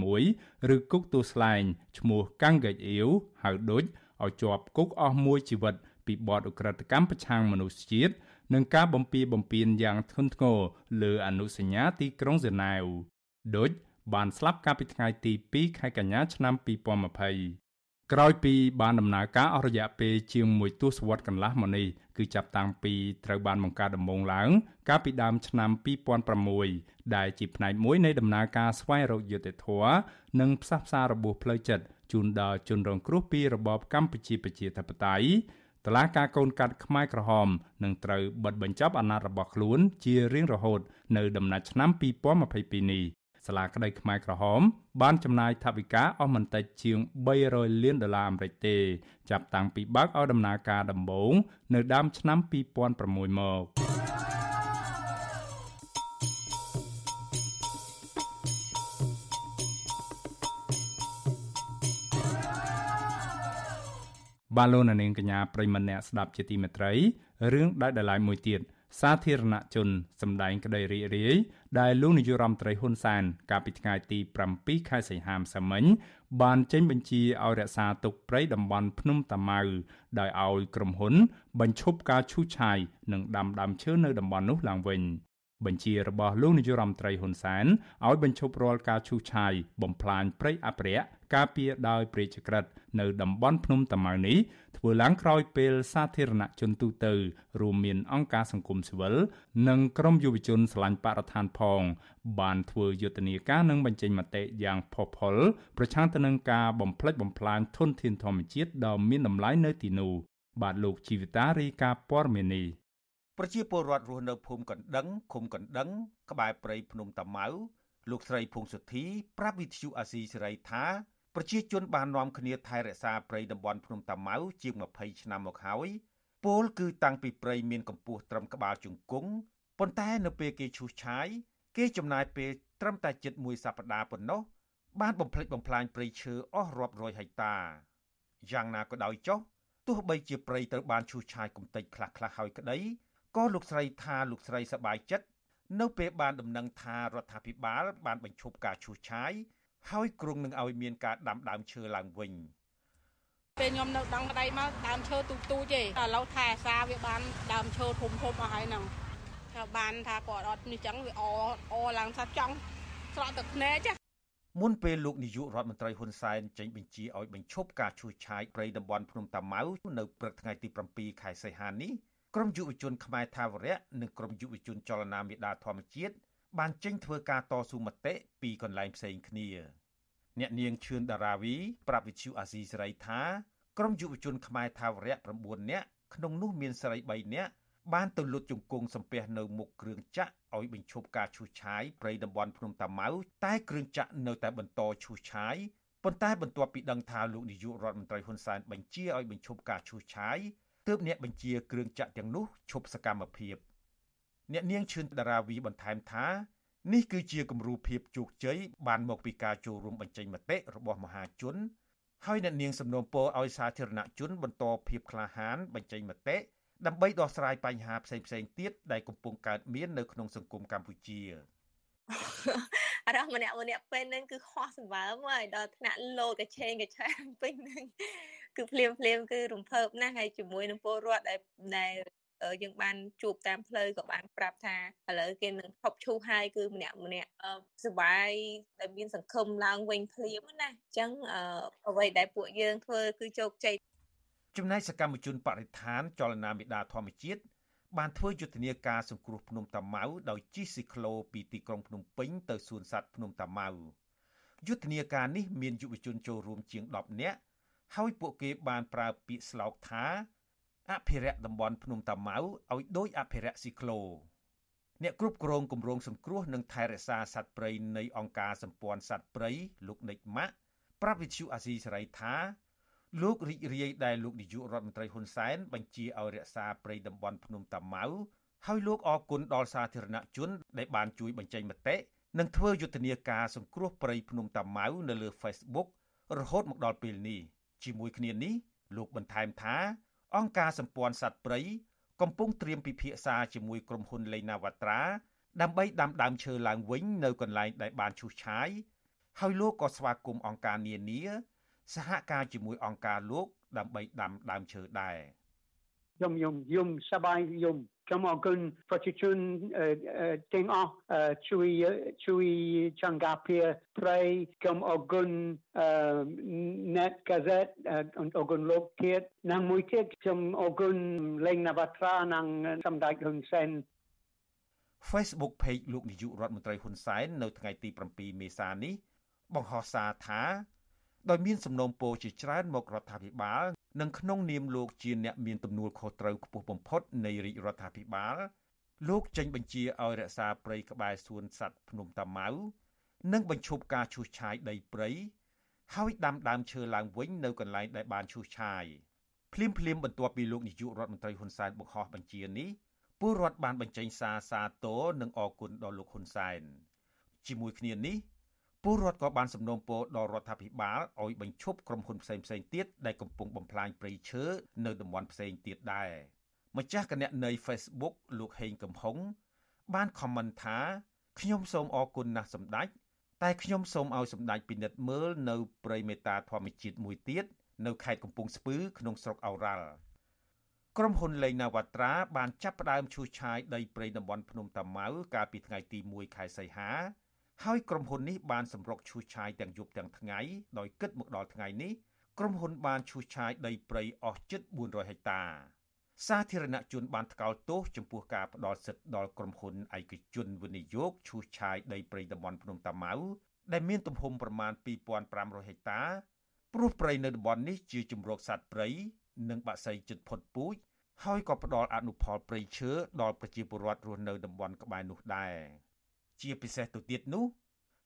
21ឬគុកទួលស្លែងឈ្មោះកាំងកេកអ៊ីវហៅដូចឲ្យជាប់គុកអស់មួយជីវិតពីបទឧក្រិដ្ឋកម្មប្រឆាំងមនុស្សជាតិនិងការបំពៀបំពៀនយ៉ាងធ្ងន់ធ្ងរលើអនុសញ្ញាទីក្រុងហ្សឺណែវដូចបានស្លាប់កាលពីថ្ងៃទី2ខែកញ្ញាឆ្នាំ2020 ក្រោយពីបានដំណើរការអស់រយៈពេលជាង1ទសវត្សរ៍កន្លះមកនេះគឺចាប់តាំងពីត្រូវបានបង្កើតដំបូងឡើង កាលពីដើមឆ្នាំ2006ដែលជាផ្នែកមួយនៃដំណើរការស្វែងរកយុត្តិធម៌និងផ្សះផ្សារបួសផ្លូវចិត្តជូនដល់ជនរងគ្រោះពីរបបកម្ពុជាប្រជាធិបតេយ្យតឡាការកូនកាត់ខ្មែរក្រហមនឹងត្រូវបិទបញ្ចប់អាណត្តិរបស់ខ្លួនជារៀងរហូត នៅដំណាច់ឆ្នាំ2022នេះ សាលាក្តីខ្មែរក្រហម បានចំណាយថវិកាអស់មិនតិចជាង300លានដុល្លារអាមេរិកទេ ចាប់តាំងពីបើកឲ្យដំណើរការដំបូងនៅដើមឆ្នាំ2006មកបានលោកនាងកញ្ញាប្រិមម្នាក់ស្ដាប់ជាទីមេត្រីរឿងដាច់ដライមួយទៀត សាធារណជនសម្ដែងក្តីរីករាយដែលលោកនាយរដ្ឋមន្ត្រីហ៊ុនសែនកាលពីថ្ងៃទី7ខែសីហាម្សិលមិញបានចេញបញ្ជាឲ្យរក្សាទុកព្រៃតំបន់ភ្នំតាម៉ៅដោយឲ្យក្រុមហ៊ុន បញ្ឈប់ការឈូសឆាយនិងដាំដើមឈើនៅតំបន់នោះឡើងវិញ បញ្ជារបស់លោកនាយរដ្ឋមន្ត្រីហ៊ុនសែនឲ្យបញ្ឈប់រាល់ការឈូសឆាយបំផ្លាញព្រៃអភិរក្សការពារដោយព្រៃចក្រិតនៅតំបន់ភ្នំតាម៉ៅនេះធ្វើឡើងក្រោយពេលសាធារណជនទូទៅ រួមមានអង្គការសង្គមស៊ីវិលនិងក្រុមយុវជនស្រឡាញ់បរិស្ថានផង បានធ្វើយុទ្ធនាការនិងបញ្ចេញមតិយ៉ាងផុសផុលប្រឆាំងទៅនឹងការបំផ្លិចបំផ្លាញធនធានធម្មជាតិដ៏មានតម្លៃនៅទីនោះបាទលោកជីវិតារីកាព័រមេនី ប្រជាពលរដ្ឋរស់នៅភូមិកណ្ដឹងឃុំកណ្ដឹង ក្បែរព្រៃភ្នំតាម៉ៅលោកស្រីភុងសុធីប្រាប់វិទ្យុអាស៊ីសេរីថាប្រជាជនបាននាំគ្នាថែរក្សាព្រៃតំបន់ភ្នំតាម៉ៅជាង20ឆ្នាំមកហើយពលគឺតាំងពីព្រៃមានកម្ពស់ត្រឹមក្បាលជង្គង់ប៉ុន្តែនៅពេលគេឈូសឆាយគេចំណាយពេលត្រឹមតែជិត1សប្តាហ៍ប៉ុណ្ណោះបានបំផ្លិចបំផ្លាញព្រៃឈើអស់រាប់រយហិកតាយ៉ាងណាក៏ដោយចុះទោះបីជាព្រៃត្រូវបានឈូសឆាយគំតិចខ្លះៗហើយក្តី ក៏លោកស្រីថាលោកស្រីសប្បាយចិត្តនៅពេលបានដំណឹងថារដ្ឋាភិបាលបានបញ្ឈប់ការឈូសឆាយហើយគ្រងនឹងឲ្យមានការដាំដើមឈើឡើងវិញពេលខ្ញុំនៅដងក្តីមកដើមឈើទូទូចទេឥឡូវថែអាសាវាបានដើមឈើធំធំអស់ហើយហ្នឹងថាបានថាគាត់អត់នេះចឹងវាអអឡើងថាចង់ស្រក់ទឹកភ្នែកចាមុនពេលលោកនាយករដ្ឋមន្ត្រីហ៊ុនសែនចេញបញ្ជាឲ្យបញ្ឈប់ការឈូសឆាយព្រៃតំបន់ភ្នំតាម៉ៅនៅព្រឹកថ្ងៃទី7ខែសីហានេះ ក្រមយុវជនខ្មែរថាវរៈនិងក្រមយុវជនចលនាមេដាធម្មជាតិបានចេញធ្វើការតស៊ូមតិពីកន្លែងផ្សេងគ្នា អ្នកនាងឈឿនដារាវីប្រាប់វិទ្យុអាស៊ីសេរីថាក្រមយុវជនខ្មែរថាវរៈ9នាក់ក្នុងនោះមានស្រី3នាក់បានទៅលុតជង្គង់សំពះនៅមុខគ្រឿងចាក់ឲ្យបញ្ឈប់ការឈូសឆាយព្រៃតំបន់ភ្នំតាម៉ៅតែគ្រឿងចាក់នៅតែបន្តឈូសឆាយប៉ុន្តែបន្ទាប់ពីដឹងថាលោកនាយករដ្ឋមន្ត្រីហ៊ុនសែនបញ្ជាឲ្យបញ្ឈប់ការឈូសឆាយ ទើបអ្នកបញ្ជាគ្រឿងចាក់ទាំងនោះឈប់សកម្មភាពអ្នកនាងឈឿនតារាវីបន្ថែមថានេះគឺជាគំរូភាពជោគជ័យបានមកពីការចូលរួមបញ្ចេញមតិរបស់មហាជន ហើយអ្នកនាងសំណូមពរឲ្យសាធារណជនបន្តភាពក្លាហានបញ្ចេញមតិដើម្បីដោះស្រាយបញ្ហាផ្សេងផ្សេងទៀតដែលកំពុងកើតមាននៅក្នុងសង្គមកម្ពុជាអារម្មណ៍ម្នាក់ម្នាក់ពេលហ្នឹងគឺខុសសម្បើមហើយដល់ថ្នាក់លោតកឆេងកឆាងពេញហ្នឹង គឺភ្លាមភ្លាមគឺរំភើបណាស់ហើយជាមួយនឹងពលរដ្ឋដែលដែលយើងបានជួបតាមផ្លូវក៏បានប្រាប់ថាឥឡូវគេនឹងឈប់ឈូសហើយគឺម្នាក់ម្នាក់សុបាយដែលមានសង្ឃឹមឡើងវិញភ្លាមណាអញ្ចឹងអ្វីដែលពួកយើងធ្វើគឺជោគជ័យចំណែកសកម្មជនបរិស្ថានចលនាមេដាធម្មជាតិបានធ្វើយុទ្ធនាការសង្គ្រោះភ្នំតាម៉ៅដោយជិះស៊ីក្លូពីទីក្រុងភ្នំពេញទៅសួនសត្វភ្នំតាម៉ៅយុទ្ធនាការនេះមានយុវជនចូលរួមជាង10នាក់ ហើយពួកគេបានប្រើពាក្យស្លោកថាអភិរក្សតំបន់ភ្នំតាម៉ៅឲ្យដូចអភិរក្សស៊ីក្លូអ្នកគ្រប់គ្រងគម្រោងសង្គ្រោះនិងថែរក្សាសត្វព្រៃនៃអង្គការសម្ព័ន្ធសត្វព្រៃលោកនិចម៉ាក់ប្រាប់វិទ្យុអាស៊ីសេរីថាលោករីករាយដែលលោកនាយករដ្ឋមន្ត្រីហ៊ុនសែនបញ្ជាឲ្យរក្សាព្រៃតំបន់ភ្នំតាម៉ៅហើយលោកអរគុណដល់សាធារណជនដែលបានជួយបញ្ចេញមតិនិងធ្វើយុទ្ធនាការសង្គ្រោះព្រៃភ្នំតាម៉ៅនៅលើ Facebook រហូតមកដល់ពេលនេះ ជាមួយគ្នានេះលោកបន្ថែមថា អង្គការសម្ព័ន្ធសត្វព្រៃកំពុងត្រៀមពិភាក្សាជាមួយក្រុមហ៊ុនលេណាវ៉ាត្រាដើម្បីដាំដើមឈើឡើងវិញនៅកន្លែងដែលបានឈូសឆាយហើយលោកក៏ស្វាគមន៍អង្គការនានា សហការជាមួយអង្គការលោកដើម្បីដាំដើមឈើដែរយំយំយំសបាយយំ សូមអរគុណប្រជាជនទាំងអស់ជួយជួយចង្កាពីប្រៃសូមអរគុណ net gazette អរគុណលោកទៀតនិងមួយទៀតសូមអរគុណលេងនវត្រានិងសម្ដេចហ៊ុនសែន Facebook page លោកនាយករដ្ឋមន្ត្រីហ៊ុនសែននៅថ្ងៃទី7មេសានេះបង្ហោះសារថា ដោយមានសំណូមពរជាច្រើនមករដ្ឋាភិបាលនិងក្នុងនាមលោកជាអ្នកមានទំនួលខុសត្រូវខ្ពស់បំផុតនៃរាជរដ្ឋាភិបាលលោកចេញបញ្ជាឲ្យរក្សាព្រៃក្បែរសួនសត្វភ្នំតាម៉ៅនិងបញ្ឈប់ការឈូសឆាយដីព្រៃហើយដាំដើមឈើឡើងវិញនៅកន្លែងដែលបានឈូសឆាយភ្លាមភ្លាមបន្ទាប់ពីលោកនាយករដ្ឋមន្ត្រីហ៊ុនសែនបង្ហោះបញ្ជានេះពលរដ្ឋបានបញ្ចេញសារសាទរនិងអរគុណដល់លោកហ៊ុនសែនជាមួយគ្នានេះ ពលរដ្ឋក៏បានសំណូមពរដល់រដ្ឋាភិបាលឲ្យបញ្ឈប់ក្រុមហ៊ុនផ្សេងផ្សេងទៀតដែលកំពុងបំផ្លាញព្រៃឈើនៅតំបន់ផ្សេងទៀតដែរម្ចាស់គណនី Facebook លោកហេងកំហុងបានខមមិនថាខ្ញុំសូមអរគុណណាស់សម្ដេចតែខ្ញុំសូមឲ្យសម្ដេចពិនិត្យមើលនៅព្រៃមេតាធម្មជាតិមួយទៀតនៅខេត្តកំពង់ស្ពឺក្នុងស្រុកអូរ៉ាល់ក្រុមហ៊ុនលេងណាវ៉ាត្រាបានចាប់ផ្ដើមឈូសឆាយដីព្រៃតំបន់ភ្នំតាម៉ៅកាលពីថ្ងៃទី1ខែសីហា ហើយក្រុមហ៊ុននេះបានសម្រុកឈូសឆាយទាំងយប់ទាំងថ្ងៃដោយគិតមកដល់ថ្ងៃនេះក្រុមហ៊ុនបានឈូសឆាយដីព្រៃអស់ជិត400ហិកតា សាធារណជនបានថ្កោលទោសចំពោះការផ្ដាល់សិទ្ធិដល់ក្រុមហ៊ុនឯកជនវិនិយោគឈូសឆាយដីព្រៃតំបន់ភ្នំតាម៉ៅដែលមានទំហំប្រមាណ2500ហិកតាព្រោះព្រៃនៅតំបន់នេះជាជំរកសត្វព្រៃនិងបក្សីជិតផុតពូជហើយក៏ផ្ដល់អនុផលព្រៃឈើដល់ប្រជាពលរដ្ឋរស់នៅតំបន់ក្បែរនោះដែរ ជាពិសេសទៅទៀតនោះ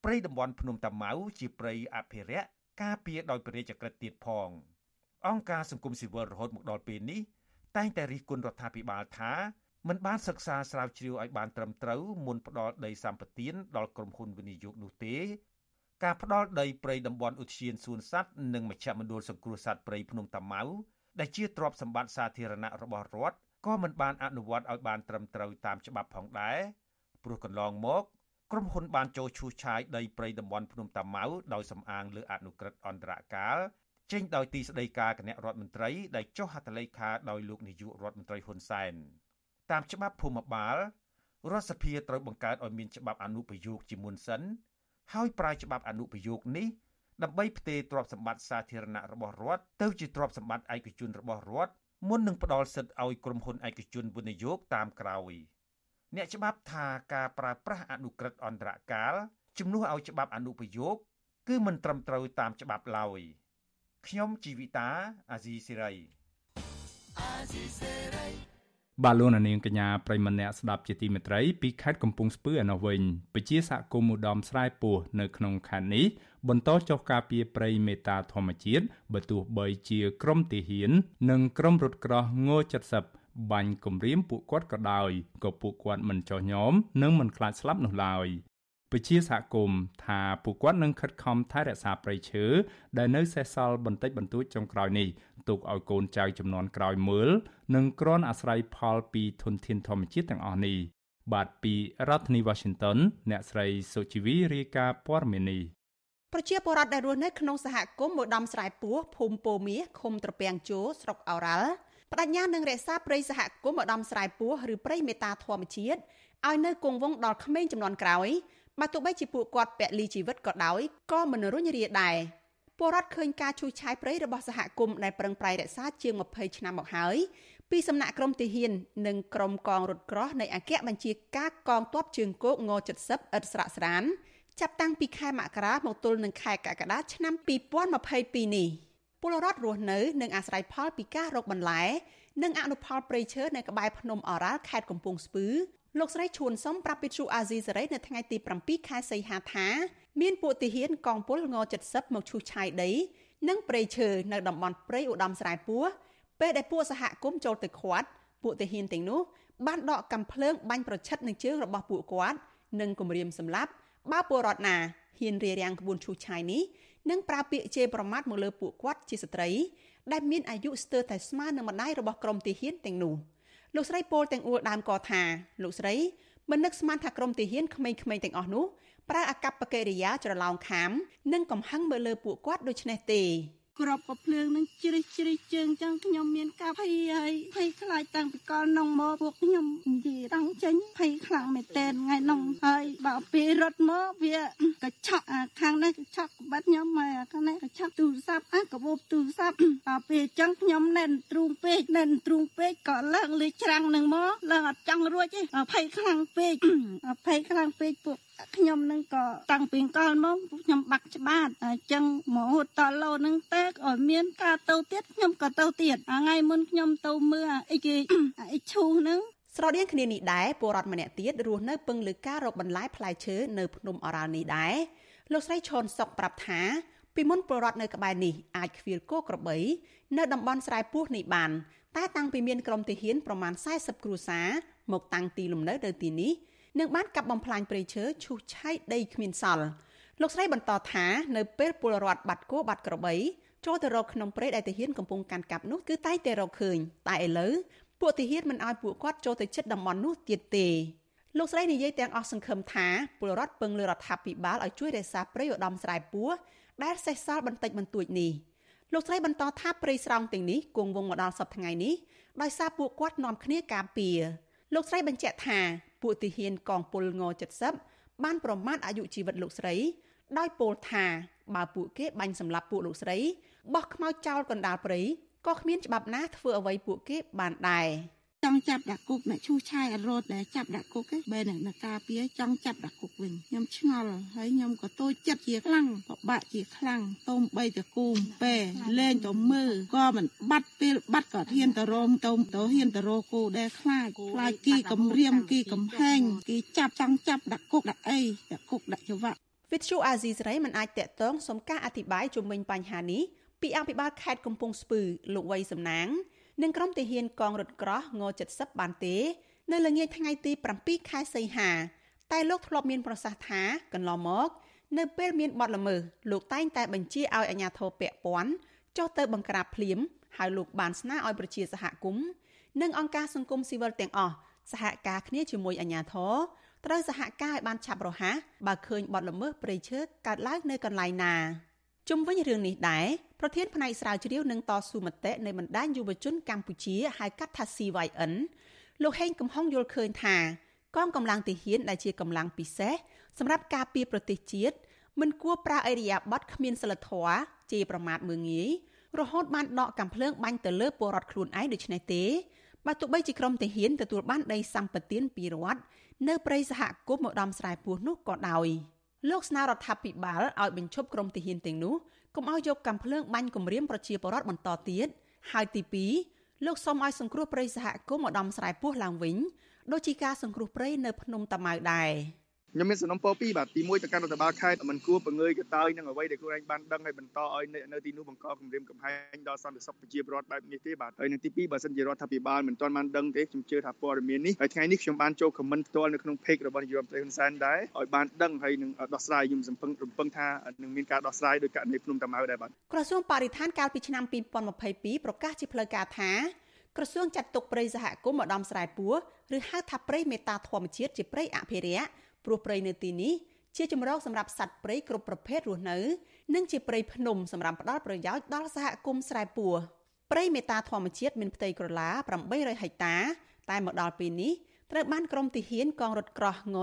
ព្រៃតំបន់ភ្នំតាម៉ៅជាព្រៃអភិរក្សការពារដោយព្រះរាជក្រឹត្យទៀតផង អង្គការសង្គមស៊ីវិលរហូតមកដល់ពេលនេះតែងតែរិះគន់រដ្ឋាភិបាលថាមិនបានសិក្សាស្រាវជ្រាវឲ្យបានត្រឹមត្រូវមុនផ្ដល់ដីសម្បត្តិដល់ក្រុមហ៊ុនវិនិយោគនោះទេ ការផ្ដល់ដីព្រៃតំបន់ឧទ្យានសួនសត្វនិងមជ្ឈមណ្ឌលសង្គ្រោះសត្វព្រៃភ្នំតាម៉ៅដែលជាទ្រព្យសម្បត្តិសាធារណៈរបស់រដ្ឋក៏មិនបានអនុវត្តឲ្យបានត្រឹមត្រូវតាមច្បាប់ផងដែរព្រោះកន្លងមក ក្រុមហ៊ុនបានចូលឈូសឆាយដីព្រៃតំបន់ភ្នំតាម៉ៅដោយសំអាងលើអនុក្រឹត្យអន្តរកាលចេញដោយទីស្តីការគណៈរដ្ឋមន្ត្រីដែលចុះហត្ថលេខាដោយលោកនាយករដ្ឋមន្ត្រីហ៊ុនសែនតាមច្បាប់ភូមិបាលរដ្ឋសភាត្រូវបង្កើតឲ្យមានច្បាប់អនុប្រយោគជាមុនសិន ហើយប្រើច្បាប់អនុប្រយោគនេះដើម្បីផ្ទេរទ្រព្យសម្បត្តិសាធារណៈរបស់រដ្ឋទៅជាទ្រព្យសម្បត្តិឯកជនរបស់រដ្ឋមុននឹងផ្ដល់សិទ្ធិឲ្យក្រុមហ៊ុនឯកជនវិនិយោគតាមក្រោយ អ្នកច្បាប់ថាការប្រើប្រាស់អនុក្រឹត្យអន្តរកាលជំនួសឲ្យច្បាប់អនុប្រយោគគឺមិនត្រឹមត្រូវតាមច្បាប់ឡើយខ្ញុំជីវិតាអាស៊ីសេរីអាស៊ីសេរីបាទលោកនាងកញ្ញាប្រិមម្នាក់ស្ដាប់ជាទីមេត្រីពីខេត្តកំពង់ស្ពឺឯនោះវិញពជាសហគមន៍ឧត្តមស្រែពោះនៅក្នុងខេត្តនេះបន្តចុះការពារព្រៃមេតាធម្មជាតិបើទោះបីជាក្រុមទាហាន និងក្រុមរថក្រោះង70 បាញ់គំរាមពួកគាត់ក៏ដោយក៏ពួកគាត់មិនចោះញោមនិងមិនខ្លាចស្លាប់នោះឡើយពជាសហគមន៍ថាពួកគាត់នឹងខិតខំថែរក្សាព្រៃឈើដែលនៅសេសសល់បន្តិចបន្តួចចុងក្រោយនេះទុកឲ្យកូនចៅចំនួនក្រោយមើលនិងគ្រាន់អាស្រ័យផលពីធនធានធម្មជាតិទាំងអស់នេះបាទពីរដ្ឋធានី Washington អ្នកស្រីសុជីវីរាយការណ៍ព័ត៌មាននេះប្រជាពលរដ្ឋដែលរស់នៅក្នុងសហគមន៍មួយដំស្រែពោះភូមិពោមាសឃុំត្រពាំងជោស្រុកអូរ៉ាល់ បដញ្ញានឹងរក្សាព្រៃសហគមន៍មួយដំស្រែពោះឬព្រៃមេតាធម្មជាតិឲ្យនៅគង់វង្សដល់ក្មេងចំនួនក្រោយបើទោះបីជាពួកគាត់ពលីជីវិតក៏ដោយក៏មិនរុញរាដែរពលរដ្ឋឃើញការឈូសឆាយព្រៃរបស់សហគមន៍ដែលប្រឹងប្រែងរក្សាជាង20ឆ្នាំមកហើយពីសំណាក់ក្រមទាហាននិងក្រមកងរថក្រោះនៃអគ្គបញ្ជាការកងទ័ពជើងគោកង70ឥតស្រាកស្រានចាប់តាំងពីខែមករាមកទល់នឹងខែកក្កដាឆ្នាំ2022នេះ ពលរដ្ឋរស់នៅនិងអាស្រ័យផលពីការរកបន្លែនិងអនុផលព្រៃឈើនៅក្បែរភ្នំអរ៉ាល់ខេត្តកំពង់ស្ពឺលោកស្រីឈួនសុំប្រាប់វិទ្យុអាស៊ីសេរីនៅថ្ងៃទី7ខែសីហាថាមានពួកទាហានកងពលង70មកឈូសឆាយដី និងព្រៃឈើនៅតំបន់ព្រៃឧត្តមស្រែពោះពេលដែលពួកសហគមន៍ចូលទៅឃាត់ពួកទាហានទាំងនោះបានដកកាំភ្លើងបាញ់ប្រឆិតនឹងជើងរបស់ពួកគាត់និងគំរាមសម្លាប់បើពលរដ្ឋណាហ៊ានរារាំងក្បួនឈូសឆាយនេះ និងប្រើពាក្យជេរប្រមាថមកលើពួកគាត់ជាស្ត្រីដែលមានអាយុស្ទើរតែស្មើនឹងម្ដាយរបស់ក្រុមទាហានទាំងនោះ។លោកស្រីពោលទាំងអួលដើមក៏ថាលោកស្រីមិននឹកស្មានថាក្រុមទាហានក្មេងៗទាំងអស់នោះប្រើអកប្បកិរិយាច្រឡោមខាម និងកំហឹងមើលលើពួកគាត់ដូច្នេះទេ ក្របកភ្លើងនឹងជ្រិះជ្រិះជើងចឹងខ្ញុំមានការភ័យហើយភ័យខ្លាចតាំងពីកលនងមកពួកខ្ញុំនិយាយតាំងចេញភ័យខ្លាំងមែនតែនថ្ងៃនងហើយបើពេលរត់មកវាកឆក់ខាងនេះកឆក់ក្បាត់ខ្ញុំមកខាងនេះកឆក់ទូរស័ព្ទអាកបោបទូរស័ព្ទបើពេលចឹងខ្ញុំណែនទ្រូងពេកណែនទ្រូងពេកក៏ឡើងលេច្រាំងនឹងមកឡើងអត់ចង់រួចទេភ័យខ្លាំងពេកភ័យខ្លាំងពេកពួក ខ្ញុំនឹងក៏តាំងពីកលមកខ្ញុំបាក់ច្បាតអញ្ចឹងមកហូតតឡូនឹងតែឲ្យមានការទៅទៀតខ្ញុំក៏ទៅទៀតថ្ងៃមុនខ្ញុំទៅមើលអីគេអីឈូសហ្នឹងស្រដៀងគ្នានេះដែរពលរដ្ឋម្នាក់ទៀតរស់នៅពឹងលើការរកបន្លែផ្លែឈើនៅភ្នំអរ៉ាល់នេះដែរលោកស្រីឈុនសុកប្រាប់ថាពីមុនពលរដ្ឋនៅក្បែរនេះអាចខ្វៀលគោក្របី នៅតំបន់ស្រែពោះនេះបានតែតាំងពីមានក្រុមទាហានប្រមាណ40គ្រួសារមកតាំងទីលំនៅនៅទីនេះ នឹងបានកាប់បំផ្លាញព្រៃឈើឈូសឆាយដីគ្មានសល់លោកស្រីបន្តថានៅពេលពលរដ្ឋបាត់គោបាត់ក្របីចូលទៅរកក្នុងព្រៃដែលទាហានកំពុងកាន់កាប់នោះគឺតែងតែរកឃើញតែឥឡូវពួកទាហានមិនអោយពួកគាត់ចូលទៅជិតតំបន់នោះទៀតទេលោកស្រីនិយាយទាំងអស់សង្ឃឹមថាពលរដ្ឋពឹងលើរដ្ឋាភិបាលឲ្យជួយរក្សាព្រៃឧត្តមស្រែពោះដែលសេសសល់បន្តិចបន្តួចនេះលោកស្រីបន្តថាព្រៃស្រោងទាំងនេះគង់វង្សមកដល់សប្តាហ៍ថ្ងៃនេះដោយសារពួកគាត់នាំគ្នាការពារលោកស្រីបញ្ជាក់ថា ពួកទាហានកងពលង70បានប្រមាថអាយុជីវិតលោកស្រី ដោយពោលថាបើពួកគេបាញ់សម្លាប់ពួកលោកស្រីបោះខ្មោចចោលកណ្ដាលព្រៃក៏គ្មានច្បាប់ណាធ្វើអ្វីពួកគេបានដែរ ចង់ចាប់ដាក់គុកអ្នកឈូសឆាយអត់រត់ដែលចាប់ដាក់គុកទេបែរអ្នកការពារចង់ចាប់ដាក់គុកវិញខ្ញុំឆ្ងល់ហើយខ្ញុំក៏តូចចិត្តជាខ្លាំងពិបាកជាខ្លាំងតុំបីតគូមពេលេងទៅមើលក៏មិនបាត់ពេលបាត់ក៏ហ៊ានទៅរមទៅទៅហ៊ានទៅរកគូដែលខ្លាចខ្លាចគីកំរៀមគីកំហែងគីចាប់ចង់ចាប់ដាក់គុកដាក់អីដាក់គុកដាក់ច្រវាក់វិទ្យុអាស៊ីសេរីមិនអាចតាក់ទងសុំការអធិប្បាយជុំវិញបញ្ហានេះពីអភិបាលខេត្តកំពង់ស្ពឺលោកវៃសំណាង និងក្រុមទាហានកងរថក្រោះង70បានទេ នៅល្ងាចថ្ងៃទី7ខែសីហា តែលោកធ្លាប់មានប្រសាសន៍ថាកន្លងមក នៅពេលមានបទល្មើសលោកតែងតែបញ្ជាឲ្យអាជ្ញាធរពាក់ព័ន្ធចុះទៅបង្ក្រាបភ្លាមហើយលោកបានស្នើឲ្យប្រជាសហគមន៍និងអង្គការសង្គមស៊ីវិលទាំងអស់សហការគ្នាជាមួយអាជ្ញាធរត្រូវសហការឲ្យបានឆាប់រហ័សបើឃើញបទល្មើសព្រៃឈើកើតឡើងនៅកន្លែងណា ជុំវិញរឿងនេះដែរប្រធានផ្នែកស្រាវជ្រាវនឹងតស៊ូមតិនៃបណ្ដាញយុវជនកម្ពុជាហៅកាត់ថា CYN លោកហេងកំហុងយល់ឃើញថាកងកម្លាំងទាហានដែលជាកម្លាំងពិសេសសម្រាប់ការពារប្រទេសជាតិមិនគួរប្រើអេរិយាប័ត្រគ្មានសិលធម៌ជាប្រមាថមើងងាយរហូតបានដកកាំភ្លើងបាញ់ទៅលើពលរដ្ឋខ្លួនឯងដូច្នេះទេបើទោះបីជាក្រុមទាហានទទួលបានដីសម្បត្តិពីរដ្ឋនៅព្រៃសហគមន៍មកដំស្រែពោះនោះក៏ដោយ លោកស្នើរដ្ឋាភិបាលឲ្យបញ្ឈប់ក្រុមទាហានទាំងនោះកុំឲ្យយកកាំភ្លើងបាញ់គំរាមប្រជាពលរដ្ឋបន្តទៀតហើយទី2លោកសូមឲ្យសង្គ្រោះព្រៃសហគមន៍មកដំស្រែពោះឡើងវិញដូចជាការសង្គ្រោះព្រៃនៅភ្នំតាម៉ៅដែរ។ ខ្ញុំមានសំណុំពរពីរបាទទី1ទៅកាន់រដ្ឋបាលខេត្តមិនគួរបង្ងើយកតើយនឹងអ្វីដែលខ្លួនឯងបានដឹងហើយបន្តឲ្យនៅទីនោះបង្កគម្រាមកំហែងដល់សន្តិសុខប្រជាពលរដ្ឋបែបនេះទេបាទហើយនឹងទី2បើសិនជារដ្ឋាភិបាលមិនទាន់បានដឹងទេខ្ញុំជឿថាព័ត៌មាននេះហើយថ្ងៃនេះខ្ញុំបានចូលខមមិនផ្ទាល់នៅក្នុង page របស់នាយករដ្ឋមន្ត្រីហ៊ុនសែនដែរឲ្យបានដឹងហើយនឹងដោះស្រាយខ្ញុំសង្ឃឹមរំពឹងថានឹងមានការដោះស្រាយដោយករណីភ្នំតាម៉ៅដែរបាទក្រសួងបរិស្ថានកាលពីឆ្នាំ2022ប្រកាសជាផ្លូវការថាក្រសួងចាត់ទុកព្រៃសហគមន៍ម្ដំស្រែពោះឬហៅថាព្រៃមេតាធម្មជាតិជាព្រៃអភិរក្ស ព្រោះព្រៃនៅទីនេះជាជំរកសម្រាប់សត្វព្រៃគ្រប់ប្រភេទរស់នៅ និងជាព្រៃភ្នំសម្រាប់ផ្ដល់ប្រយោជន៍ដល់សហគមន៍ស្រែពោះព្រៃមេតាធម្មជាតិមានផ្ទៃក្រឡា800ហិកតា តែមកដល់ពេលនេះត្រូវបានក្រមទាហានកងរថក្រោះង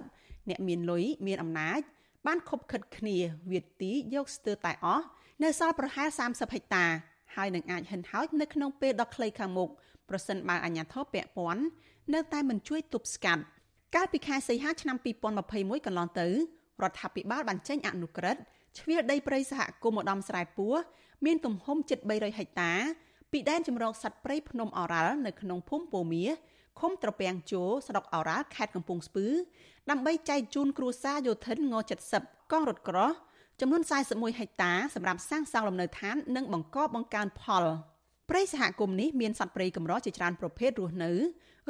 70អ្នកមានលុយមានអំណាច បានខົບខិតគ្នាវាទីយកស្ទើរតែអស់នៅសល់ប្រហែល30ហិកតាហើយនឹងអាចហិនហោចនៅក្នុងពេលដ៏ខ្លីខាងមុខប្រសិនបើអាជ្ញាធរពាក់ព័ន្ធនៅតែមិនជួយទប់ស្កាត់ កាលពីខែសីហាឆ្នាំ2021កន្លងទៅរដ្ឋាភិបាលបានចេញអនុក្រឹត្យជ្រៀលដីព្រៃសហគមន៍ម្ដំស្រែពោះមានទំហំជិត300ហិកតាពីដែនជំរកសត្វព្រៃភ្នំអរ៉ាល់នៅក្នុងភូមិពោមៀឃុំត្រពាំងជោស្រុកអរ៉ាល់ខេត្តកំពង់ស្ពឺដើម្បីចែកជូនគ្រួសារយោធិនង70កងរថក្រោះចំនួន41ហិកតាសម្រាប់សាងសង់លំនៅឋាន និងបង្កបង្កើនផល ព្រៃសហគមន៍នេះមានសត្វព្រៃកម្រជាច្រើនប្រភេទរស់នៅ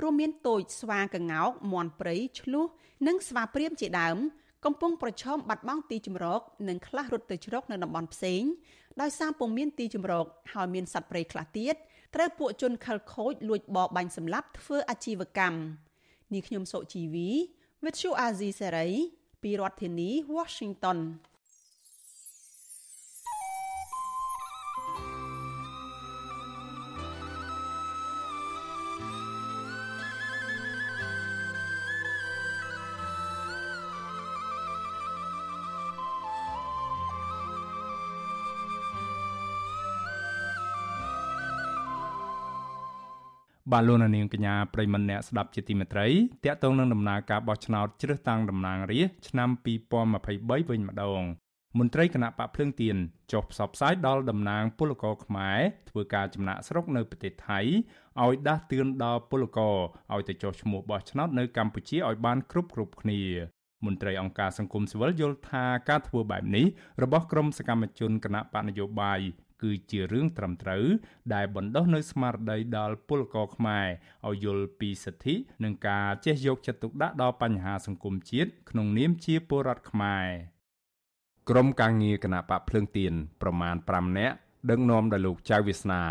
រួមមានទោចស្វាកង្កោកមាន់ព្រៃឆ្លុះនិងស្វាព្រាមជាដើមកំពុងប្រឈមបាត់បង់ទីជម្រកនិងខ្លះរត់ទៅជ្រកនៅតំបន់ផ្សេងដោយសារពុំមានទីជម្រកហើយមានសត្វព្រៃខ្លះទៀតត្រូវពួកជនខិលខូចលួចបរបាញ់សម្លាប់ធ្វើអាជីវកម្មនេះខ្ញុំសុជីវី With you Azizi Serai ពីរដ្ឋធានី Washington បាទលោកនាងកញ្ញាប្រិមម្នាក់ស្ដាប់ជាទីមេត្រីតកតងនឹងដំណើរការបោះឆ្នោតជ្រើសតាំងតំណាងរាស្ត្រឆ្នាំ2023វិញម្ដងមន្ត្រីគណៈបកភ្លើងទៀនចុះផ្សព្វផ្សាយដល់តំណាងពលករខ្មែរធ្វើការចំណាក់ស្រុកនៅប្រទេសថៃឲ្យដាស់តឿនដល់ពលករឲ្យទៅចុះឈ្មោះបោះឆ្នោតនៅកម្ពុជាឲ្យបានគ្រប់គ្រប់គ្នាមន្ត្រីអង្គការសង្គមស៊ីវិលយល់ថាការធ្វើបែបនេះរបស់ក្រមសកម្មជនគណៈបកនយោបាយ គឺជារឿងត្រឹមត្រូវដែលបណ្ដុះនៅស្មារតីដល់ពលករខ្មែរឲ្យយល់ពីសិទ្ធិនិងការចេះយកចិត្តទុកដាក់ដល់បញ្ហាសង្គមជាតិក្នុងនាមជាពលរដ្ឋខ្មែរក្រុមការងារគណៈបកភ្លើងទៀនប្រមាណ5នាក់ដឹកនាំដោយលោកចៅវាសនា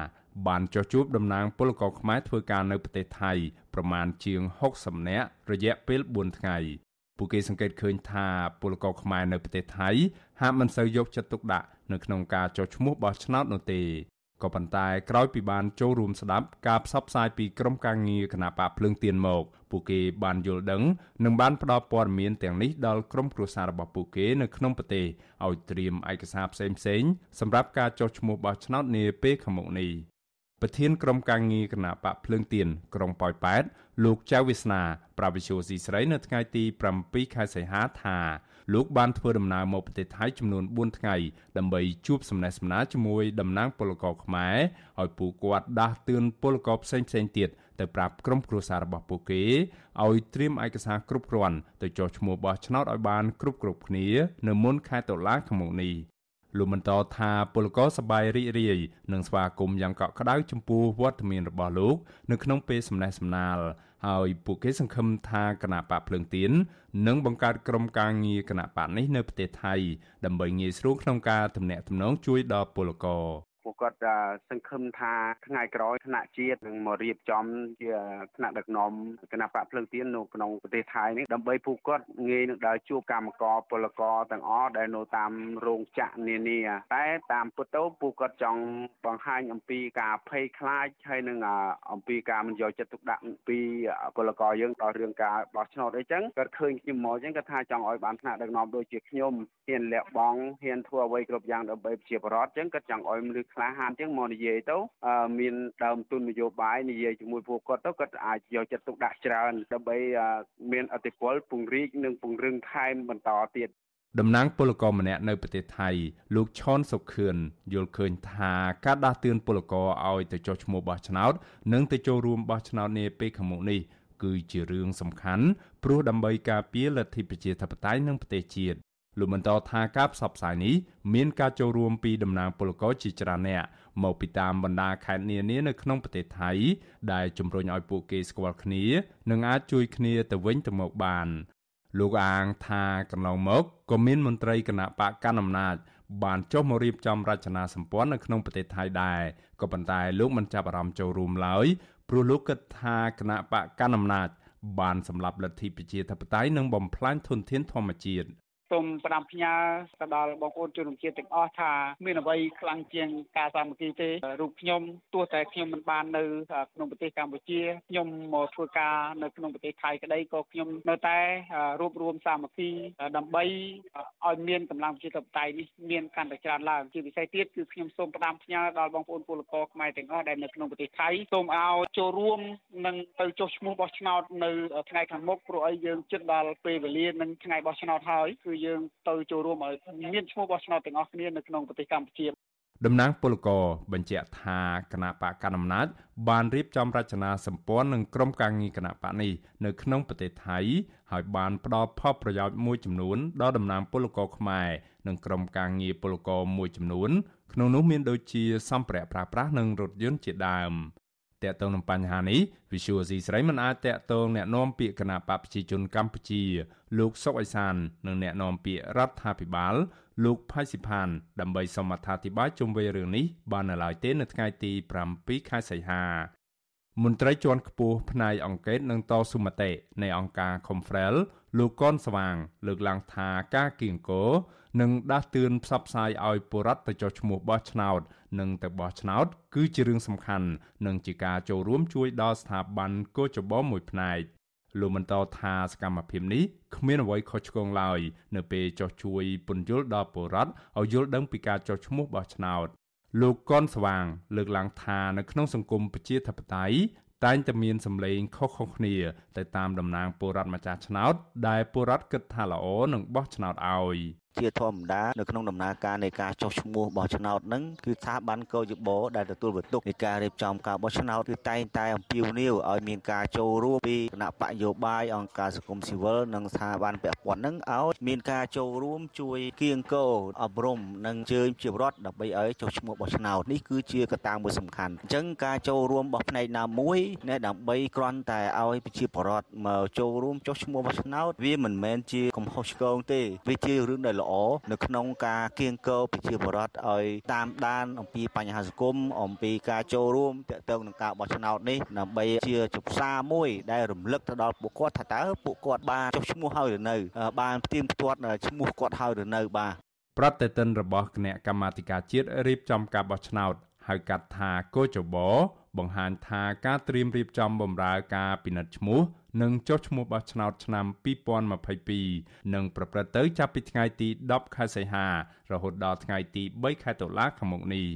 បានចុះជួបតំណាងពលករខ្មែរធ្វើការនៅប្រទេសថៃប្រមាណជាង60នាក់រយៈពេល4ថ្ងៃ ពួកគេសង្កេតឃើញថាពលករខ្មែរនៅប្រទេសថៃហាក់មិនសូវយកចិត្តទុកដាក់នៅក្នុងការចុះឈ្មោះបោះឆ្នោតនោះទេក៏ប៉ុន្តែក្រោយពីបានចូលរួមស្ដាប់ការផ្សព្វផ្សាយពីក្រុមការងារគណៈបកភ្លើងទៀនមកពួកគេបានយល់ដឹងនិងបានផ្ដល់ព័ត៌មានទាំងនេះដល់ក្រុមគ្រួសាររបស់ពួកគេនៅក្នុងប្រទេសឲ្យត្រៀមឯកសារផ្សេងៗសម្រាប់ការចុះឈ្មោះបោះឆ្នោតនាពេលខាងមុខនេះ ប្រធានក្រុមការងារគណៈបកភ្លើងទៀនក្រុងប៉ោយប៉ែតលោកចៅវាសនាប្រាវិជូស៊ីស្រីនៅថ្ងៃទី7ខែសីហាថាលោកបានធ្វើដំណើរមកប្រទេសថៃចំនួន4ថ្ងៃដើម្បីជួបសំណេះសំណាលជាមួយតំណាងពលករខ្មែរឲ្យពួកគាត់ដាស់តឿនពលករផ្សេងផ្សេងទៀតទៅប្រាប់ក្រុមគ្រួសាររបស់ពួកគេឲ្យត្រៀមឯកសារគ្រប់គ្រាន់ទៅចុះឈ្មោះបោះឆ្នោតឲ្យបានគ្រប់គ្រប់គ្នា នៅមុនខែតុលាឆ្នាំនេះ លោកបន្តថាពលករសប្បាយរីករាយនឹងស្វាគមន៍យ៉ាងកក់ក្ដៅចំពោះវត្តមានរបស់លោកនៅក្នុងពេលសំណេះសំណាលហើយពួកគេសង្ឃឹមថាគណៈបកភ្លើងទៀននឹងបង្កើតក្រុមការងារគណៈបកនេះនៅប្រទេសថៃដើម្បីងាយស្រួលក្នុងការទំនាក់ទំនងជួយដល់ពលករ ពួកគាត់សង្ឃឹមថាថ្ងៃក្រោយថ្នាក់ជាតិនឹងមករៀបចំជាថ្នាក់ដឹកនាំគណៈបកភ្លើងទៀននៅក្នុងប្រទេសថៃនេះដើម្បីពួកគាត់ងាយនឹងដើរជួបកម្មករពលករទាំងអស់ដែលនៅតាមរោងចក្រនានាតែតាមពិតទៅពួកគាត់ចង់បង្ហាញអំពីការភ័យខ្លាចហើយនឹងអំពីការមិនយកចិត្តទុកដាក់ពីពលករយើងដល់រឿងការបោះឆ្នោតអីចឹងគាត់ឃើញខ្ញុំមកចឹងគាត់ថាចង់ឲ្យបានថ្នាក់ដឹកនាំដូចជាខ្ញុំហ៊ានលះបង់ហ៊ានធ្វើអ្វីគ្រប់យ៉ាងដើម្បីប្រជាពលរដ្ឋចឹងគាត់ចង់ឲ្យមនុស្សក្លាហានចឹងមកនិយាយទៅមានដើមទុននយោបាយនិយាយជាមួយពួកគាត់ទៅគាត់អាចយកចិត្តទុកដាក់ច្រើនដើម្បីមានអធិបុលពង្រីកនិងពង្រឹងថែមបន្តទៀតតំណាងពលករម្នាក់នៅប្រទេសថៃលោកឆនសុខឿនយល់ឃើញថាការដាស់តឿនពលករឲ្យទៅចុះឈ្មោះបោះឆ្នោត និងទៅចូលរួមបោះឆ្នោតនាពេលខាងមុខនេះគឺជារឿងសំខាន់ព្រោះដើម្បីការពារលទ្ធិប្រជាធិបតេយ្យនិងប្រទេសជាតិ លោកបន្តថាការផ្សព្វផ្សាយនេះមានការចូលរួមពីតំណាងពលករជាច្រើនអ្នកមកពីតាមបណ្ដាខេត្តនានានៅក្នុងប្រទេសថៃ ដែលជំរុញឲ្យពួកគេស្គាល់គ្នា និងអាចជួយគ្នាទៅវិញទៅមកបាន លោកអាងថាកន្លងមកក៏មានមន្ត្រីគណៈបកកណ្ដាលអំណាចបានចុះមករៀបចំរចនាសម្ព័ន្ធនៅក្នុងប្រទេសថៃដែរក៏ប៉ុន្តែលោកមិនចាប់អារម្មណ៍ចូលរួមឡើយព្រោះលោកគិតថាគណៈបកកណ្ដាលអំណាចបានសម្លាប់លទ្ធិប្រជាធិបតេយ្យនិងបំផ្លាញធនធានធម្មជាតិ សូមផ្ដាំផ្ញើទៅដល់បងប្អូនជនជាតិទាំងអស់ថាមានអ្វីខ្លាំងជាងការសាមគ្គីទេរូបខ្ញុំទោះតែខ្ញុំមិនបាននៅក្នុងប្រទេសកម្ពុជាខ្ញុំមកធ្វើការនៅក្នុងប្រទេសថៃក្តីក៏ខ្ញុំនៅតែរួបរวมសាមគ្គីដើម្បីឲ្យមានកម្លាំងប្រជាធិបតេយ្យនេះមានកាន់តែច្រើនឡើងជាពិសេសទៀតគឺខ្ញុំសូមផ្ដាំផ្ញើដល់បងប្អូនពលករខ្មែរទាំងអស់ដែលនៅក្នុងប្រទេសថៃសូមឲ្យចូលរួមនិងទៅចុះឈ្មោះបោះឆ្នោតនៅថ្ងៃខាងមុខព្រោះអីយើងជិតដល់ពេលវេលានឹងថ្ងៃបោះឆ្នោតហើយគឺយើងទៅចូលរួមឲ្យមានឈ្មោះបោះឆ្នោតទាំងអស់គ្នានៅក្នុងប្រទេសកម្ពុជាតំណាងពលករបញ្ជាក់ថាគណៈបកកណ្ដាលអំណាចបានរៀបចំរចនាសម្ព័ន្ធនឹងក្រុមការងារគណៈបកនេះនៅក្នុងប្រទេសថៃហើយបានផ្ដល់ផលប្រយោជន៍មួយចំនួនដល់តំណាងពលករខ្មែរនិងក្រុមការងារពលករមួយចំនួនក្នុងនោះមានដូចជាសម្ភារៈប្រើប្រាស់និងរថយន្តជាដើម តកតងនឹងបញ្ហានេះ Visual C ស្រីមិនអាចតកតងแนะនាំពាក្យគណៈបកប្រជាជនកម្ពុជា លោកសុកអេសាននិងแนะនាំពាក្យរដ្ឋាភិបាលលោកផៃស៊ីផានដើម្បីសូមអត្ថាធិប្បាយជុំវិញរឿងនេះបាននៅឡើយទេនៅថ្ងៃទី7ខែសីហាមន្ត្រីជាន់ខ្ពស់ផ្នែកអង្គការនិងតស៊ូមតិនៃអង្គការ Confrel លោកកនស្វាង លើកឡើងថាការគៀងគោនិងដាស់តឿនផ្សព្វផ្សាយឲ្យពលរដ្ឋទៅចុះឈ្មោះបោះឆ្នោត និងទៅបោះឆ្នោត គឺជារឿងសំខាន់និងជាការចូលរួមជួយដល់ស្ថាប័នកោចបមួយផ្នែកលោកបន្តថាសកម្មភាពនេះគ្មានអ្វីខុសឆ្គងឡើយនៅពេលចោះជួយពន្យល់ដល់ពលរដ្ឋឲ្យយល់ដឹងពីការចោះឈ្មោះបោះឆ្នោតលោកកនស្វាង លើកឡើងថានៅក្នុងសង្គមប្រជាធិបតេយ្យ តែងតែមានសម្លេងខុសៗគ្នាទៅតាមតំណាងពលរដ្ឋម្ចាស់ឆ្នោតដែលពលរដ្ឋគិតថាល្អនឹងបោះឆ្នោតឲ្យ ជាធម្មតានៅក្នុងដំណើរការនៃការចុះឈ្មោះបោះឆ្នោតហ្នឹងគឺស្ថាប័នកោយបោដែលទទួលបន្ទុកនៃការរៀបចំការបោះឆ្នោតគឺតែងតែអំពាវនាវឲ្យមានការចូលរួមពីគណៈបកយោបាយអង្គការសង្គមស៊ីវិលនិងស្ថាប័នពាក់ព័ន្ធហ្នឹងឲ្យមានការចូលរួមជួយគៀងគរអប់រំនិងជើញជារដ្ឋដើម្បីឲ្យចុះឈ្មោះបោះឆ្នោតនេះគឺជាកត្តាមួយសំខាន់អញ្ចឹងការចូលរួមរបស់ផ្នែកណាមួយណែដើម្បីគ្រាន់តែឲ្យប្រជាពលរដ្ឋមកចូលរួមចុះឈ្មោះបោះឆ្នោតវាមិនមែនជាកំហុសឆ្គងទេវាជារឿងដែលល្អនៅក្នុងការគៀងគរប្រជាពលរដ្ឋឲ្យតាមដានអំពីបញ្ហាសង្គមអំពីការចូលរួមទាក់ទងនឹងការបោះឆ្នោតនេះដើម្បីជាចុផ្សារមួយដែលរំលឹកទៅដល់ពួកគាត់ថាតើពួកគាត់បានចុះឈ្មោះហើយឬនៅបានផ្ទៀងផ្ទាត់ឈ្មោះគាត់ហើយឬនៅបាទប្រតិទិនរបស់គណៈកម្មាធិការជាតិរៀបចំការបោះឆ្នោតហៅកាត់ថាកោចប បង្ហាញថាការត្រៀមរៀបចំបម្រើការពិនិត្យឈ្មោះនិងចុះឈ្មោះបោះឆ្នោតឆ្នាំ2022នឹងប្រព្រឹត្តទៅចាប់ពីថ្ងៃទី10ខែសីហា រហូតដល់ថ្ងៃទី3ខែតុលាខាងមុខនេះ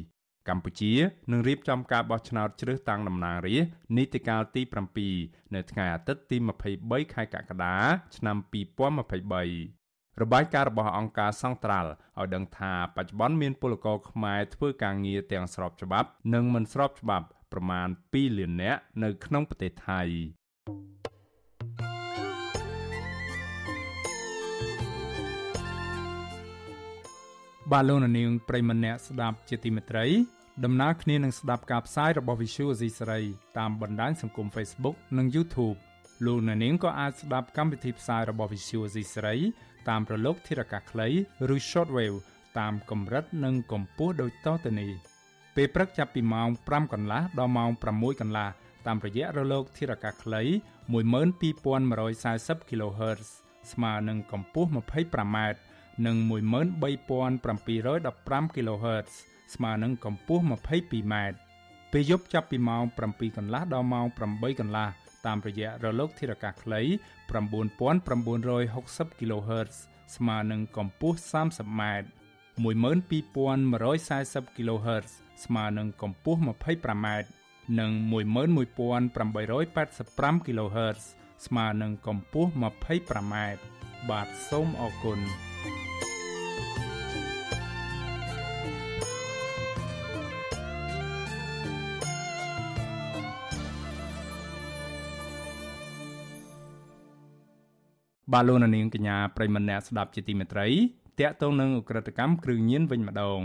កម្ពុជានឹងរៀបចំការបោះឆ្នោតជ្រើសតាំងតំណាងរាស្ត្រនីតិកាលទី7នៅថ្ងៃអាទិត្យទី23ខែកក្កដាឆ្នាំ2023របាយការណ៍របស់អង្គការសង្ត្រាល់ឲ្យដឹងថាបច្ចុប្បន្នមានពលករខ្មែរធ្វើការងារទាំងស្របច្បាប់ និងមិនស្របច្បាប់ ប្រមាណ2លាននាក់នៅក្នុងប្រទេសថៃបាទលោកនាងប្រិមម្នាក់ស្ដាប់ជាទីមេត្រីដំណើរគ្នានឹងស្ដាប់ការផ្សាយរបស់ Visual Asia សេរីតាមបណ្ដាញសង្គម Facebook និង YouTube លោកអ្នកនាងក៏អាចស្ដាប់កម្មវិធីផ្សាយរបស់ Visual Asia សេរីតាមប្រឡោកធារកាសខ្លីឬ Shortwave តាមកម្រិតនិងកម្ពស់ដូចតទៅនេះ ពេលព្រឹកចាប់ពីម៉ោង5កន្លះដល់ម៉ោង6កន្លះតាមរយៈរលកធារកាសខ្លី12140 kHz ស្មើនឹងកម្ពស់ 25m និង13715 kHz ស្មើនឹងកម្ពស់ 22m ពេលយប់ចាប់ពីម៉ោង7កន្លះដល់ម៉ោង8កន្លះតាមរយៈរលកធារកាសខ្លី9960 kHz ស្មើនឹងកម្ពស់ 30m 12140 kHz ស្មើនឹងកម្ពស់ 25m និង11885 kHz ស្មើនឹងកម្ពស់ 25m បាទសូមអរគុណបាទលោកនាងកញ្ញាប្រិមម្នាក់ស្ដាប់ជាទីមេត្រីតកតងនឹងអ ுக ្រិតកម្មគ្រឿងញៀនវិញម្ដង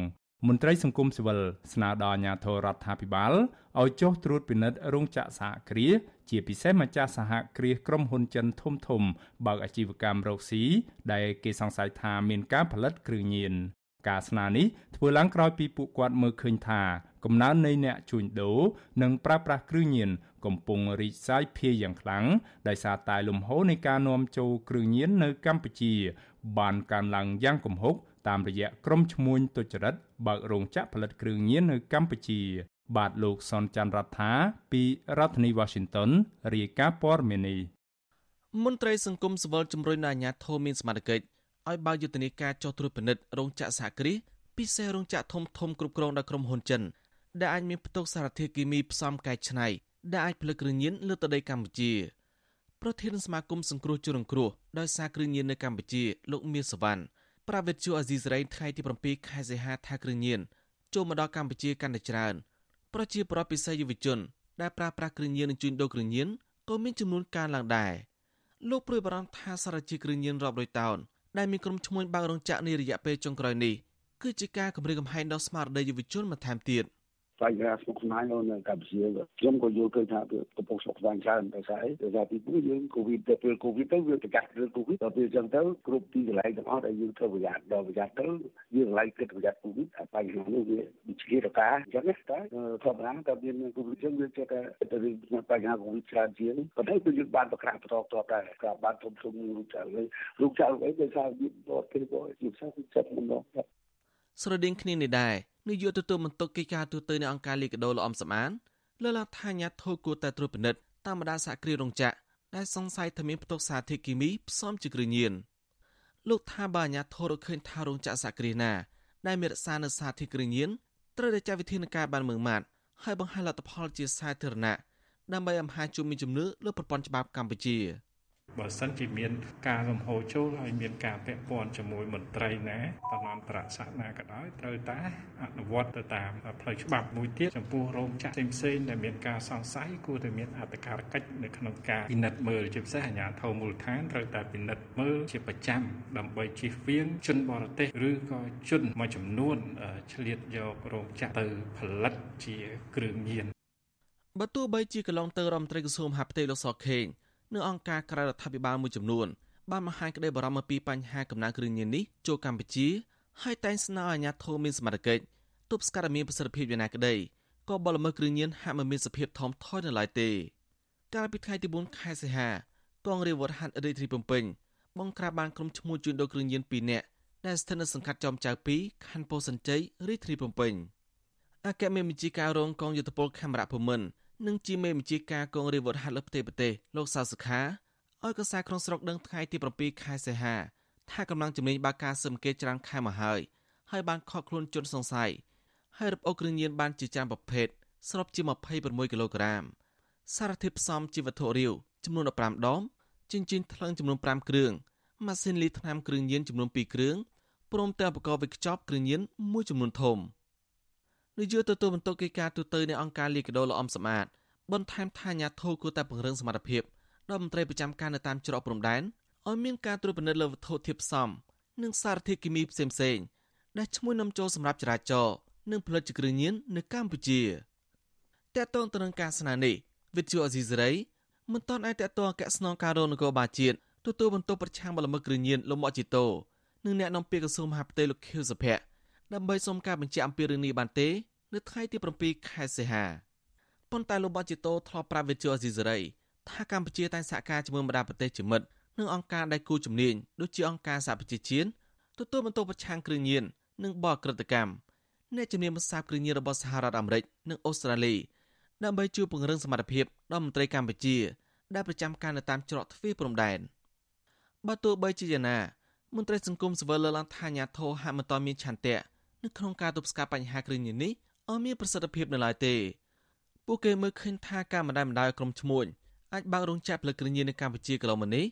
មន្ត្រីសង្គមស៊ីវិលស្នើដល់អាជ្ញាធររដ្ឋាភិបាលឲ្យចុះត្រួតពិនិត្យរោងចក្រសហគ្រាសជាពិសេសម្ចាស់សហគ្រាសក្រុមហ៊ុនចិនធំធំបើកអាជីវកម្មរកស៊ីដែលគេសង្ស័យថាមានការផលិតគ្រឿងញៀនការស្នើនេះធ្វើឡើងក្រោយពីពួកគាត់មើលឃើញថាកំណើននៃអ្នកជួញដូរនិងប្រើប្រាស់គ្រឿងញៀនកំពុងរីកសាយភាយយ៉ាងខ្លាំងដោយសារតែលំហូរនៃការនាំចូលគ្រឿងញៀននៅកម្ពុជាបានកើនឡើងយ៉ាងគំហុក តាមរយៈក្រុមឈ្មួញទុច្ចរិតបើករោងចក្រផលិតគ្រឿងញៀននៅកម្ពុជា បាទលោកសនច័ន្ទរដ្ឋាពីរដ្ឋធានី Washington រាយការណ៍ព័ត៌មាននេះមន្ត្រីសង្គមសវលជំរុញដល់អាជ្ញាធរមានសមត្ថកិច្ចឲ្យបើកយុទ្ធនាការចោះត្រួតពិនិត្យរោងចក្រសហគ្រាសពិសេសរោងចក្រធំធំគ្រប់គ្រងដោយក្រុមហ៊ុនចិនដែលអាចមានផ្ទុកសារធាតុគីមីផ្សំកែច្នៃដែលអាចផលិតគ្រឿងញៀនលើទឹកដីកម្ពុជាប្រធានសមាគមសង្គ្រោះជនរងគ្រោះដោយសារគ្រឿងញៀននៅកម្ពុជាលោកមៀសវណ្ណ ប្រាវិទ្យាអាស៊ីសេរីថ្ងៃទី7ខែសីហាថាគ្រឿងញៀនចូលមកដល់កម្ពុជាកាន់តែច្រើនប្រជាពលរដ្ឋពិសេសយុវជន ដែលប្រើប្រាស់គ្រឿងញៀននិងជួញដូរគ្រឿងញៀនក៏មានចំនួនកើនឡើងដែរលោកព្រួយបារម្ភថាសារជាគ្រឿងញៀនរាប់រយតោនដែលមានក្រុមឈ្មួញបើករោងចក្រនារយៈពេលចុងក្រោយនេះគឺជាការគម្រាមកំហែងដល់ស្មារតីយុវជនបន្ថែមទៀត។ បញ្ហាស្មុគស្មាញនៅកម្ពុជាខ្ញុំក៏យល់ឃើញថាវាកំពុងស្មុគស្មាញច្រើនដោយសារអីដោយសារទីមួយយើងកូវីដទៅពេលកូវីដទៅវាប្រកាសរឿងកូវីដដល់ពេលអញ្ចឹងទៅគ្រប់ទីកន្លែងទាំងអស់ដែលយើងត្រូវប្រយ័ត្នដល់ប្រយ័ត្នទៅយើងកន្លែងគិតប្រយ័ត្នកូវីដហើយបញ្ហានេះវាវិជារកាអញ្ចឹងណាតែធម្មតាតែមានកូវីដអញ្ចឹងវាចេះតែទៅរឿងបញ្ហាកូវីដច្រើនជាងប៉ុន្តែគឺយើងបានប្រកាសបន្តតបដែរក៏បានធំធំរូបចៅរូបចៅអីដោយសារវាបត់គេក៏ជាផ្សេងផ្សេងម្ដងស្រដៀងគ្នានេះដែរ នាយកទទួលបន្ទុកកិច្ចការទូតនៃអង្គការលីកាដូលោកអំសមានលើកឡើងថាអាញាធរគួរតែត្រួតពិនិត្យតាមបណ្ដាសហគ្រាសរោងចក្រដែលសង្ស័យថាមានផ្ទុកសារធាតុគីមីផ្សំជាគ្រឿងញៀនលោកថាបើអាញាធររកឃើញថារោងចក្រសហគ្រាសណាដែលមានរក្សានៅសារធាតុគ្រឿងញៀនត្រូវតែចាត់វិធានការបានមើងម៉ាត់ហើយបង្ហាញលទ្ធផលជាសាធារណៈដើម្បីឲ្យមហាជនមានជំនឿលើប្រព័ន្ធច្បាប់កម្ពុជា។ បើសិនជាមាន ការលំហូរចូលហើយមានការពាក់ព័ន្ធជាមួយមន្ត្រីណាតំណានប្រសាសនាក៏ដោយត្រូវតែអនុវត្តទៅតាមផ្លូវច្បាប់មួយទៀតចំពោះរោងចក្រផ្សេងៗដែលមានការសង្ស័យគួរតែមានអត្តការកិច្ចនៅក្នុងការពិនិត្យមើលជាពិសេសអាជ្ញាធរមូលដ្ឋានត្រូវតែពិនិត្យមើលជាប្រចាំដើម្បីជៀសវាងជនបរទេសឬក៏ជនមួយចំនួនឆ្លៀតយករោងចក្រទៅផលិតជាគ្រឿងញៀនបើទោះបីជាកន្លងទៅរដ្ឋមន្ត្រីក្រសួងមហាផ្ទៃលោកសខេង និងអង្គការក្រៅរដ្ឋាភិបាលមួយចំនួនបានបង្ហាញក្តីបារម្ភអំពីបញ្ហាកំណើនគ្រឿងញៀននេះចូលកម្ពុជាហើយតែងស្នើឲ្យអាជ្ញាធរមានសមត្ថកិច្ចទប់ស្កាត់ឲ្យមានប្រសិទ្ធភាពយ៉ាងណាក្តីក៏បលល្មើសគ្រឿងញៀនហាក់មិនមានសភាពថមថយនៅឡើយទេកាលពីថ្ងៃទី4ខែសីហាកងរាជវត្តហាត់រាជធានីភ្នំពេញបង្ក្រាបបានក្រុមឈ្មោះជួញដូរគ្រឿងញៀន2នាក់ដែលស្ថិតនៅសង្កាត់ចំចៅ2ខណ្ឌពោធិ៍សែនជ័យរាជធានីភ្នំពេញអគ្គមេបញ្ជាការរងកងយុទ្ធពលខេមរៈភូមិន្ទ និងជាមេបញ្ជាការកងរាជវុធហត្ថលើផ្ទៃប្រទេសលោកសាសុខាឲ្យកសាក្នុងស្រុកដឹងថ្ងៃទី7ខែសីហាថាកម្លាំងជំនាញបើកការស៊ើបអង្កេតច្រើនខែមកហើយហើយបានខកខ្លួនជនសង្ស័យហើយរឹបអូសគ្រឿងញៀនបានជាច្រើនប្រភេទស្របជា26គីឡូក្រាម សារធាតុផ្សំជាវត្ថុរាវចំនួន15ដុំចិញ្ចៀនថ្លឹងចំនួន5គ្រឿងម៉ាស៊ីនលាយថ្នាំគ្រឿងញៀនចំនួន2គ្រឿងព្រមទាំងឧបករណ៍វេចខ្ចប់គ្រឿងញៀនមួយចំនួនធំ។ នាយកទទួលបន្ទុកកិច្ចការទូតនៃអង្គការលីកាដូលោកអំសមាតបន្ថែមថាអាញាធរគួរតែពង្រឹងសមត្ថភាពដល់មន្ត្រីប្រចាំការនៅតាមច្រកព្រំដែនឲ្យមានការត្រួតពិនិត្យលើវត្ថុធាតុផ្សំនិងសារធាតុគីមីផ្សេងៗដែលឈ្មោះនាំចូលសម្រាប់ចរាចរណ៍និងផលិតជាគ្រឿងញៀននៅកម្ពុជាតកតងទៅនឹងការស្នើនេះវិទ្យុអេស៊ីសេរីមិនទាន់អាចតកតងអគ្គស្នងការរងនគរបាលជាតិទទួលបន្ទុកប្រឆាំងបលល្មើសគ្រឿងញៀនលោកមកជីតូនិងអ្នកនាំពាក្យក្រសួងមហាផ្ទៃលោកខៀវសុភ័ក្រដើម្បីសុំការបញ្ជាក់អំពីរឿងនេះបានទេ នៅថ្ងៃទី7ខែសីហាប៉ុន្តែលោកបាជីតូធ្លាប់ប្រាប់វិទ្យុអេស៊ីសេរីថាកម្ពុជាតែងសហការជាមួយបណ្ដាប្រទេសជាមិត្តនិងអង្គការដៃគូជំនាញដូចជាអង្គការសហប្រជាជាតិទទួលបន្ទុកប្រឆាំងគ្រឿងញៀននិងបកក្រិតកម្មអ្នកជំនាញបន្សាបគ្រឿងញៀនរបស់សហរដ្ឋអាមេរិកនិងអូស្ត្រាលីដើម្បីជួយពង្រឹងសមត្ថភាពដល់មន្ត្រីកម្ពុជាដែលប្រចាំការនៅតាមច្រកទ្វារព្រំដែនបើទោះបីជាយ៉ាងណាមន្ត្រីសង្គមស៊ីវិលលើកឡើងថាអាញាធរហាក់មិនទាន់មានឆន្ទៈនៅក្នុងការទប់ស្កាត់បញ្ហាគ្រឿងញៀននេះ ឲ្យមានប្រសិទ្ធភាពនៅឡើយទេពួកគេមើលឃើញថាការមិនដែលមិនដោយក្រុមឈ្មួញអាចបើករោងចក្រផលិតគ្រឿងញៀននៅកម្ពុជាកន្លងមកនេះ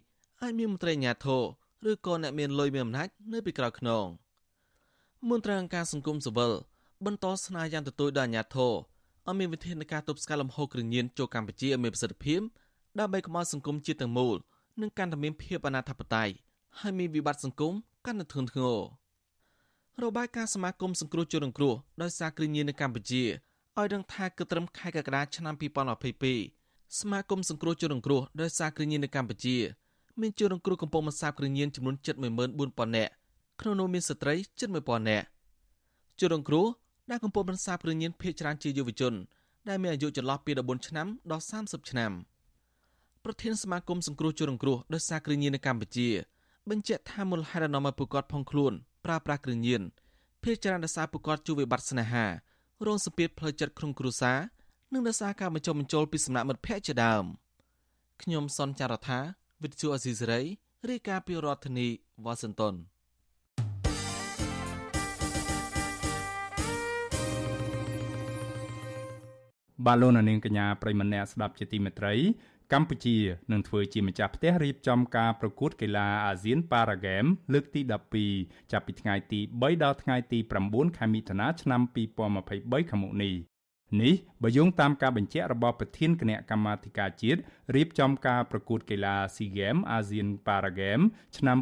អាចមានមន្ត្រីអាញាធរឬក៏អ្នកមានលុយមានអំណាចនៅពីក្រោយខ្នងមន្ត្រីអង្គការសង្គមស៊ីវិលបន្តស្នើយ៉ាងទទូចដល់អាញាធរឲ្យមានវិធានការទប់ស្កាត់លំហូរគ្រឿងញៀនចូលកម្ពុជាឲ្យមានប្រសិទ្ធភាពដើម្បីកុំឲ្យសង្គមជាតិទាំងមូលនឹងកាន់តែមានភាពអនាធបត័យហើយមានវិបត្តិសង្គមកាន់តែធ្ងន់ធ្ងរ របាយការណ៍សមាគមសង្គ្រោះជនរងគ្រោះដោយសារគ្រឿងញៀននៅកម្ពុជាឲ្យដឹងថាគឺត្រឹមខែកក្កដាឆ្នាំ2022សមាគមសង្គ្រោះជនរងគ្រោះដោយសារគ្រឿងញៀននៅកម្ពុជាមានជនរងគ្រោះកំពុងបន្សាបគ្រឿងញៀនចំនួន74000នាក់ក្នុងនោះមានស្ត្រីជិត1000នាក់ជនរងគ្រោះដែលកំពុងបន្សាបគ្រឿងញៀនភ ieck ច្រើនជាយុវជន ដែលមានអាយុចន្លោះពី14ឆ្នាំដល់30ឆ្នាំប្រធានសមាគមសង្គ្រោះជនរងគ្រោះដោយសារគ្រឿងញៀននៅកម្ពុជា បញ្ជាក់ថាមូលហេតុដែលនាំឲ្យពួកគាត់ផុងខ្លួន ប្រើប្រាស់គ្រឿងញៀនភ ieck ច្រើនដោយសារពួកគាត់ជួបវិបត្តិស្នេហារងសម្ពាធផ្លូវចិត្តក្នុងគ្រួសារនិងដោយសារការបញ្ចុះបញ្ចូលពីសំណាក់មិត្តភ័ក្តិជាដើមខ្ញុំសនចាររថាវិទ្យុអេស៊ីសេរីរាយការណ៍ពីរដ្ឋធានីវ៉ាស៊ីនតោនបាទលោកនាងកញ្ញាប្រិមម្នាក់ស្ដាប់ជាទីមេត្រី កម្ពុជានឹងធ្វើជាម្ចាស់ផ្ទះរៀបចំការប្រកួតកីឡាអាស៊ានប៉ារ៉ាហ្គេមលើកទី12ចាប់ពីថ្ងៃទី3ដល់ថ្ងៃទី9ខែមិថុនាឆ្នាំ2023ខាងមុខនេះនេះបើយោងតាមការបញ្ជាក់របស់ប្រធានគណៈកម្មាធិការជាតិរៀបចំការប្រកួតកីឡា SEA Games ASEAN Para Games ឆ្នាំ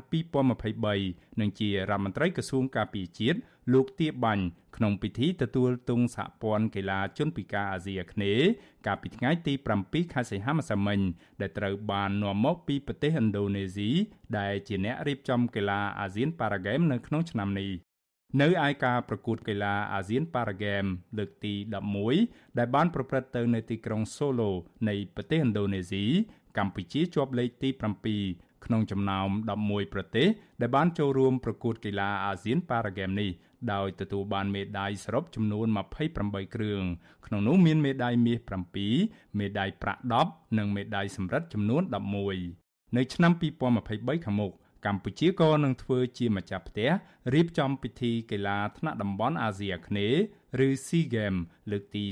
2023និងជារដ្ឋមន្ត្រីក្រសួងការពារជាតិ លោកទៀបបាញ់ក្នុងពិធីទទួលទង់សហព័ន្ធកីឡាជនពិការអាស៊ីអាគ្នេយ៍កាលពីថ្ងៃទី7ខែសីហាម្សិលមិញដែលត្រូវបាននាំមកពីប្រទេសឥណ្ឌូនេស៊ីដែលជាអ្នករៀបចំកីឡាអាស៊ានប៉ារ៉ាហ្គេមនៅក្នុងឆ្នាំនេះនៅឯការប្រកួតកីឡាអាស៊ានប៉ារ៉ាហ្គេមលើកទី11ដែលបានប្រព្រឹត្តទៅនៅទីក្រុងសូឡូនៃប្រទេសឥណ្ឌូនេស៊ីកម្ពុជាជាប់លេខទី7ក្នុងចំណោម11ប្រទេសដែលបានចូលរួមប្រកួតកីឡាអាស៊ានប៉ារ៉ាហ្គេមនេះ ដោយទទួលបានមេដាយសរុបចំនួន28គ្រឿងក្នុងនោះមានមេដាយមាស7មេដាយប្រាក់10និងមេដាយសំរឹទ្ធចំនួន11នៅឆ្នាំ2023ខាងមុខកម្ពុជាក៏នឹងធ្វើជាម្ចាស់ផ្ទះរៀបចំពិធីកីឡាថ្នាក់តំបន់អាស៊ីអាគ្នេយ៍ឬ SEA Games លើកទី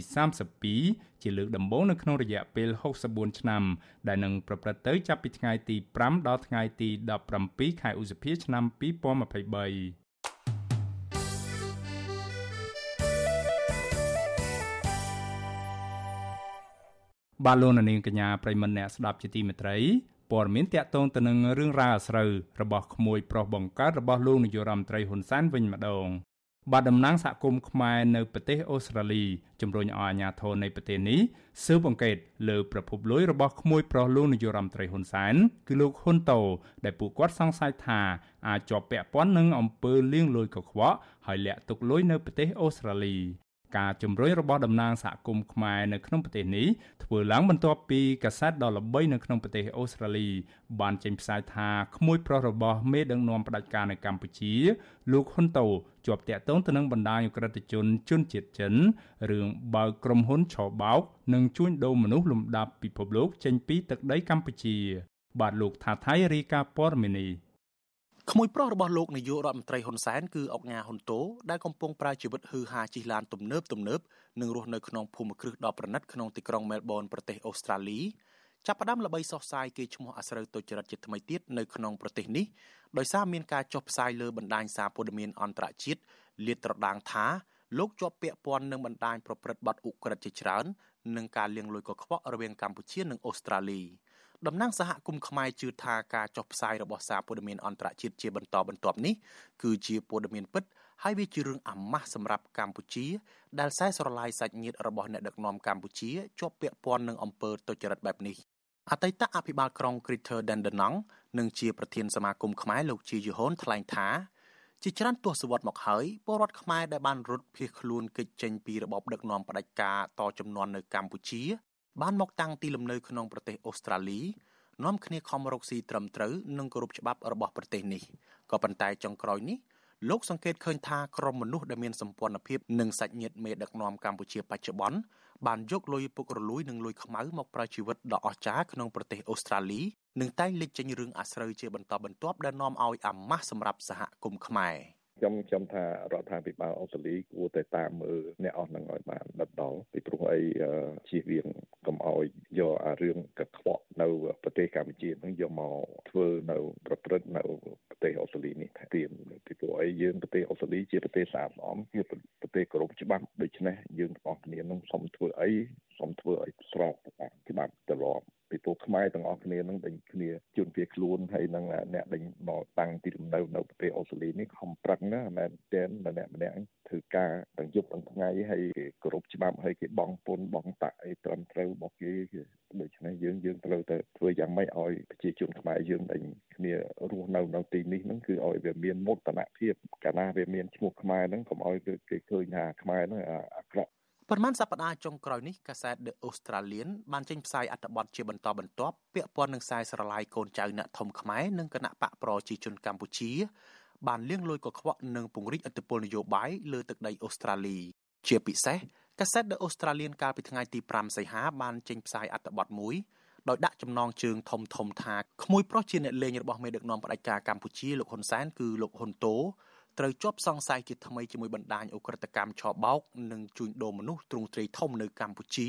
32ជាលើកដំបូងនៅក្នុងរយៈពេល64ឆ្នាំ ដែលនឹងប្រព្រឹត្តទៅចាប់ពីថ្ងៃទី5ដល់ថ្ងៃទី17ខែឧសភាឆ្នាំ2023 បាទលោកនាងកញ្ញាប្រិមមអ្នកស្ដាប់ជាទីមេត្រីព័ត៌មានតាក់ទងទៅនឹងរឿងរ៉ាវអាស្រូវរបស់ក្មួយប្រុសបង្កើតរបស់លោកនាយករដ្ឋមន្ត្រីហ៊ុនសែនវិញម្ដងបាទតំណាងសហគមន៍ខ្មែរនៅប្រទេសអូស្ត្រាលីជំរុញឲ្យអាជ្ញាធរនៃប្រទេសនេះស៊ើបអង្កេតលើប្រភពលុយរបស់ក្មួយប្រុសលោកនាយករដ្ឋមន្ត្រីហ៊ុនសែនគឺលោកហ៊ុនតូដែលពួកគាត់សង្ស័យថាអាចជាប់ពាក់ព័ន្ធនឹងអំពើលាងលុយកខ្វក់ហើយលាក់ទុកលុយនៅប្រទេសអូស្ត្រាលី ការជំរុញរបស់តំណាងសហគមន៍ខ្មែរនៅក្នុងប្រទេសនេះធ្វើឡើងបន្ទាប់ពីកាសែតដ៏ល្បីនៅក្នុងប្រទេសអូស្ត្រាលី បានចេញផ្សាយថាក្មួយប្រុសរបស់មេដឹកនាំផ្ដាច់ការនៅកម្ពុជាលោកហ៊ុនតូជាប់តាក់ទងទៅនឹងបណ្ដាញអក្រិតជនជនជាតិចិនរឿងបើកក្រុមហ៊ុនឆបោកនិងជួញដូរមនុស្សលំដាប់ពិភពលោកចេញពីទឹកដីកម្ពុជា បាទលោកថាថៃរាយការណ៍ព័ត៌មាននេះ ក្មួយប្រុសរបស់លោកនាយករដ្ឋមន្ត្រីហ៊ុនសែនគឺអុកញ៉ាហ៊ុនតូដែលកំពុងប្រើជីវិតហឺហាជិះឡានទំនើបទំនើបនិងរស់នៅក្នុងភូមិគ្រឹះដ៏ប្រណិតក្នុងទីក្រុងមែលប៊នប្រទេសអូស្ត្រាលីចាប់ផ្ដើមល្បីសុសសាយគេឈ្មោះអាស្រូវទុច្ចរិតជាថ្មីទៀតនៅក្នុងប្រទេសនេះដោយសារមានការចុះផ្សាយលើបណ្ដាញសារព័ត៌មានអន្តរជាតិលាតត្រដាងថាលោកជាប់ពាក់ព័ន្ធនឹងបណ្ដាញប្រព្រឹត្តបទឧក្រិដ្ឋជាច្រើននិងការលាងលុយកខ្វក់រវាងកម្ពុជានិងអូស្ត្រាលី។ តំណាងសហគមន៍ខ្មែរជឿថាការចុះផ្សាយរបស់សារព័ត៌មានអន្តរជាតិជាបន្តបន្ទាប់នេះគឺជាព័ត៌មានពិតហើយវាជារឿងអាម៉ាស់សម្រាប់កម្ពុជា ដែលខ្សែស្រឡាយសាច់ញាតិរបស់អ្នកដឹកនាំកម្ពុជាជាប់ពាក់ព័ន្ធនឹងអំពើទុច្ចរិតបែបនេះអតីតអភិបាលក្រុង Greater Dandenong និងជាប្រធានសមាគមខ្មែរលោកជាយូហុនថ្លែងថាជាច្រើនទសវត្សរ៍មកហើយពលរដ្ឋខ្មែរដែលបានរត់ភៀសខ្លួនគេចចេញពីរបបដឹកនាំផ្ដាច់ការតចំនួននៅកម្ពុជា បានមកតាំងទីលំនៅក្នុងប្រទេសអូស្ត្រាលីនាំគ្នាខំរកស៊ីត្រឹមត្រូវនិងគោរពច្បាប់របស់ប្រទេសនេះក៏ប៉ុន្តែចុងក្រោយនេះលោកសង្កេតឃើញថាក្រុមមនុស្សដែលមានសម្ព័ន្ធភាពនឹងសាច់ញាតិមេដឹកនាំកម្ពុជាបច្ចុប្បន្នបានយកលុយពុករលួយនិងលុយខ្មៅមកប្រើជីវិតដ៏អស្ចារ្យក្នុងប្រទេសអូស្ត្រាលីនិងតែងលេចចេញរឿងអាស្រូវជាបន្តបន្ទាប់ដែលនាំឲ្យអាម៉ាស់សម្រាប់សហគមន៍ខ្មែរ។ ខ្ញុំខ្ញុំថារដ្ឋាភិបាលអូស្ត្រាលីគួរតែតាមមើលអ្នកអស់នឹងឲ្យបានដិតដល់ពីព្រោះអីជៀសវាងកុំឲ្យយកអារឿងកខ្វក់នៅប្រទេសកម្ពុជានឹងយកមកធ្វើនៅប្រព្រឹត្តនៅប្រទេសអូស្ត្រាលីនេះថាទៀតពីព្រោះអីយើងប្រទេសអូស្ត្រាលីជាប្រទេសស្អាតស្អំជាប្រទេសគោរពច្បាប់ដូច្នេះយើងទាំងអស់គ្នានឹងសូមធ្វើអីសូមធ្វើឲ្យស្របតាមច្បាប់ទម្លាប់ ពីព្រោះខ្មែរទាំងអស់គ្នានឹងដេញគ្នាជួនវាខ្លួនហើយនឹងអ្នកដេញមកតាំងទីលំនៅនៅប្រទេសអូស្ត្រាលីនេះខំប្រឹងណាមែនទែនម្នាក់ម្នាក់ធ្វើការទាំងយប់ទាំងថ្ងៃហើយគេគោរពច្បាប់ហើយគេបងពុនបងតាក់អីត្រឹមត្រូវរបស់គេដូច្នេះយើងយើងត្រូវតែធ្វើយ៉ាងម៉េចឲ្យប្រជាជនខ្មែរយើងដេញគ្នារស់នៅនៅទីនេះហ្នឹងគឺឲ្យវាមានមោទនភាពកាលណាវាមានឈ្មោះខ្មែរហ្នឹងកុំឲ្យគេឃើញថាខ្មែរហ្នឹងអាក្រក់ ប៉ុន្មានសប្តាហ៍ចុងក្រោយនេះកាសែត The Australian បានចេញផ្សាយអត្ថបទជាបន្តបន្ទាប់ពាក់ព័ន្ធនឹងខ្សែស្រឡាយកូនចៅអ្នកធំខ្មែរនិងគណៈបកប្រជាជនកម្ពុជា បានលៀងលួយកខ្វក់និងពង្រីកឥទ្ធិពលនយោបាយលើទឹកដីអូស្ត្រាលី ជាពិសេសកាសែត The Australian កាលពីថ្ងៃទី5សីហាបានចេញផ្សាយអត្ថបទមួយដោយដាក់ចំណងជើងធំធំថាក្មួយប្រុសជាអ្នកលេងរបស់មេដឹកនាំផ្ដាច់ការកម្ពុជាលោកហ៊ុនសែនគឺលោកហ៊ុនតូ ត្រូវជាប់សង្ស័យជាថ្មីជាមួយបណ្ដាញអ ுக ្រិតកម្មឆបោកនិងជួញដូរមនុស្សទ្រង់ទ្រាយធំនៅកម្ពុជា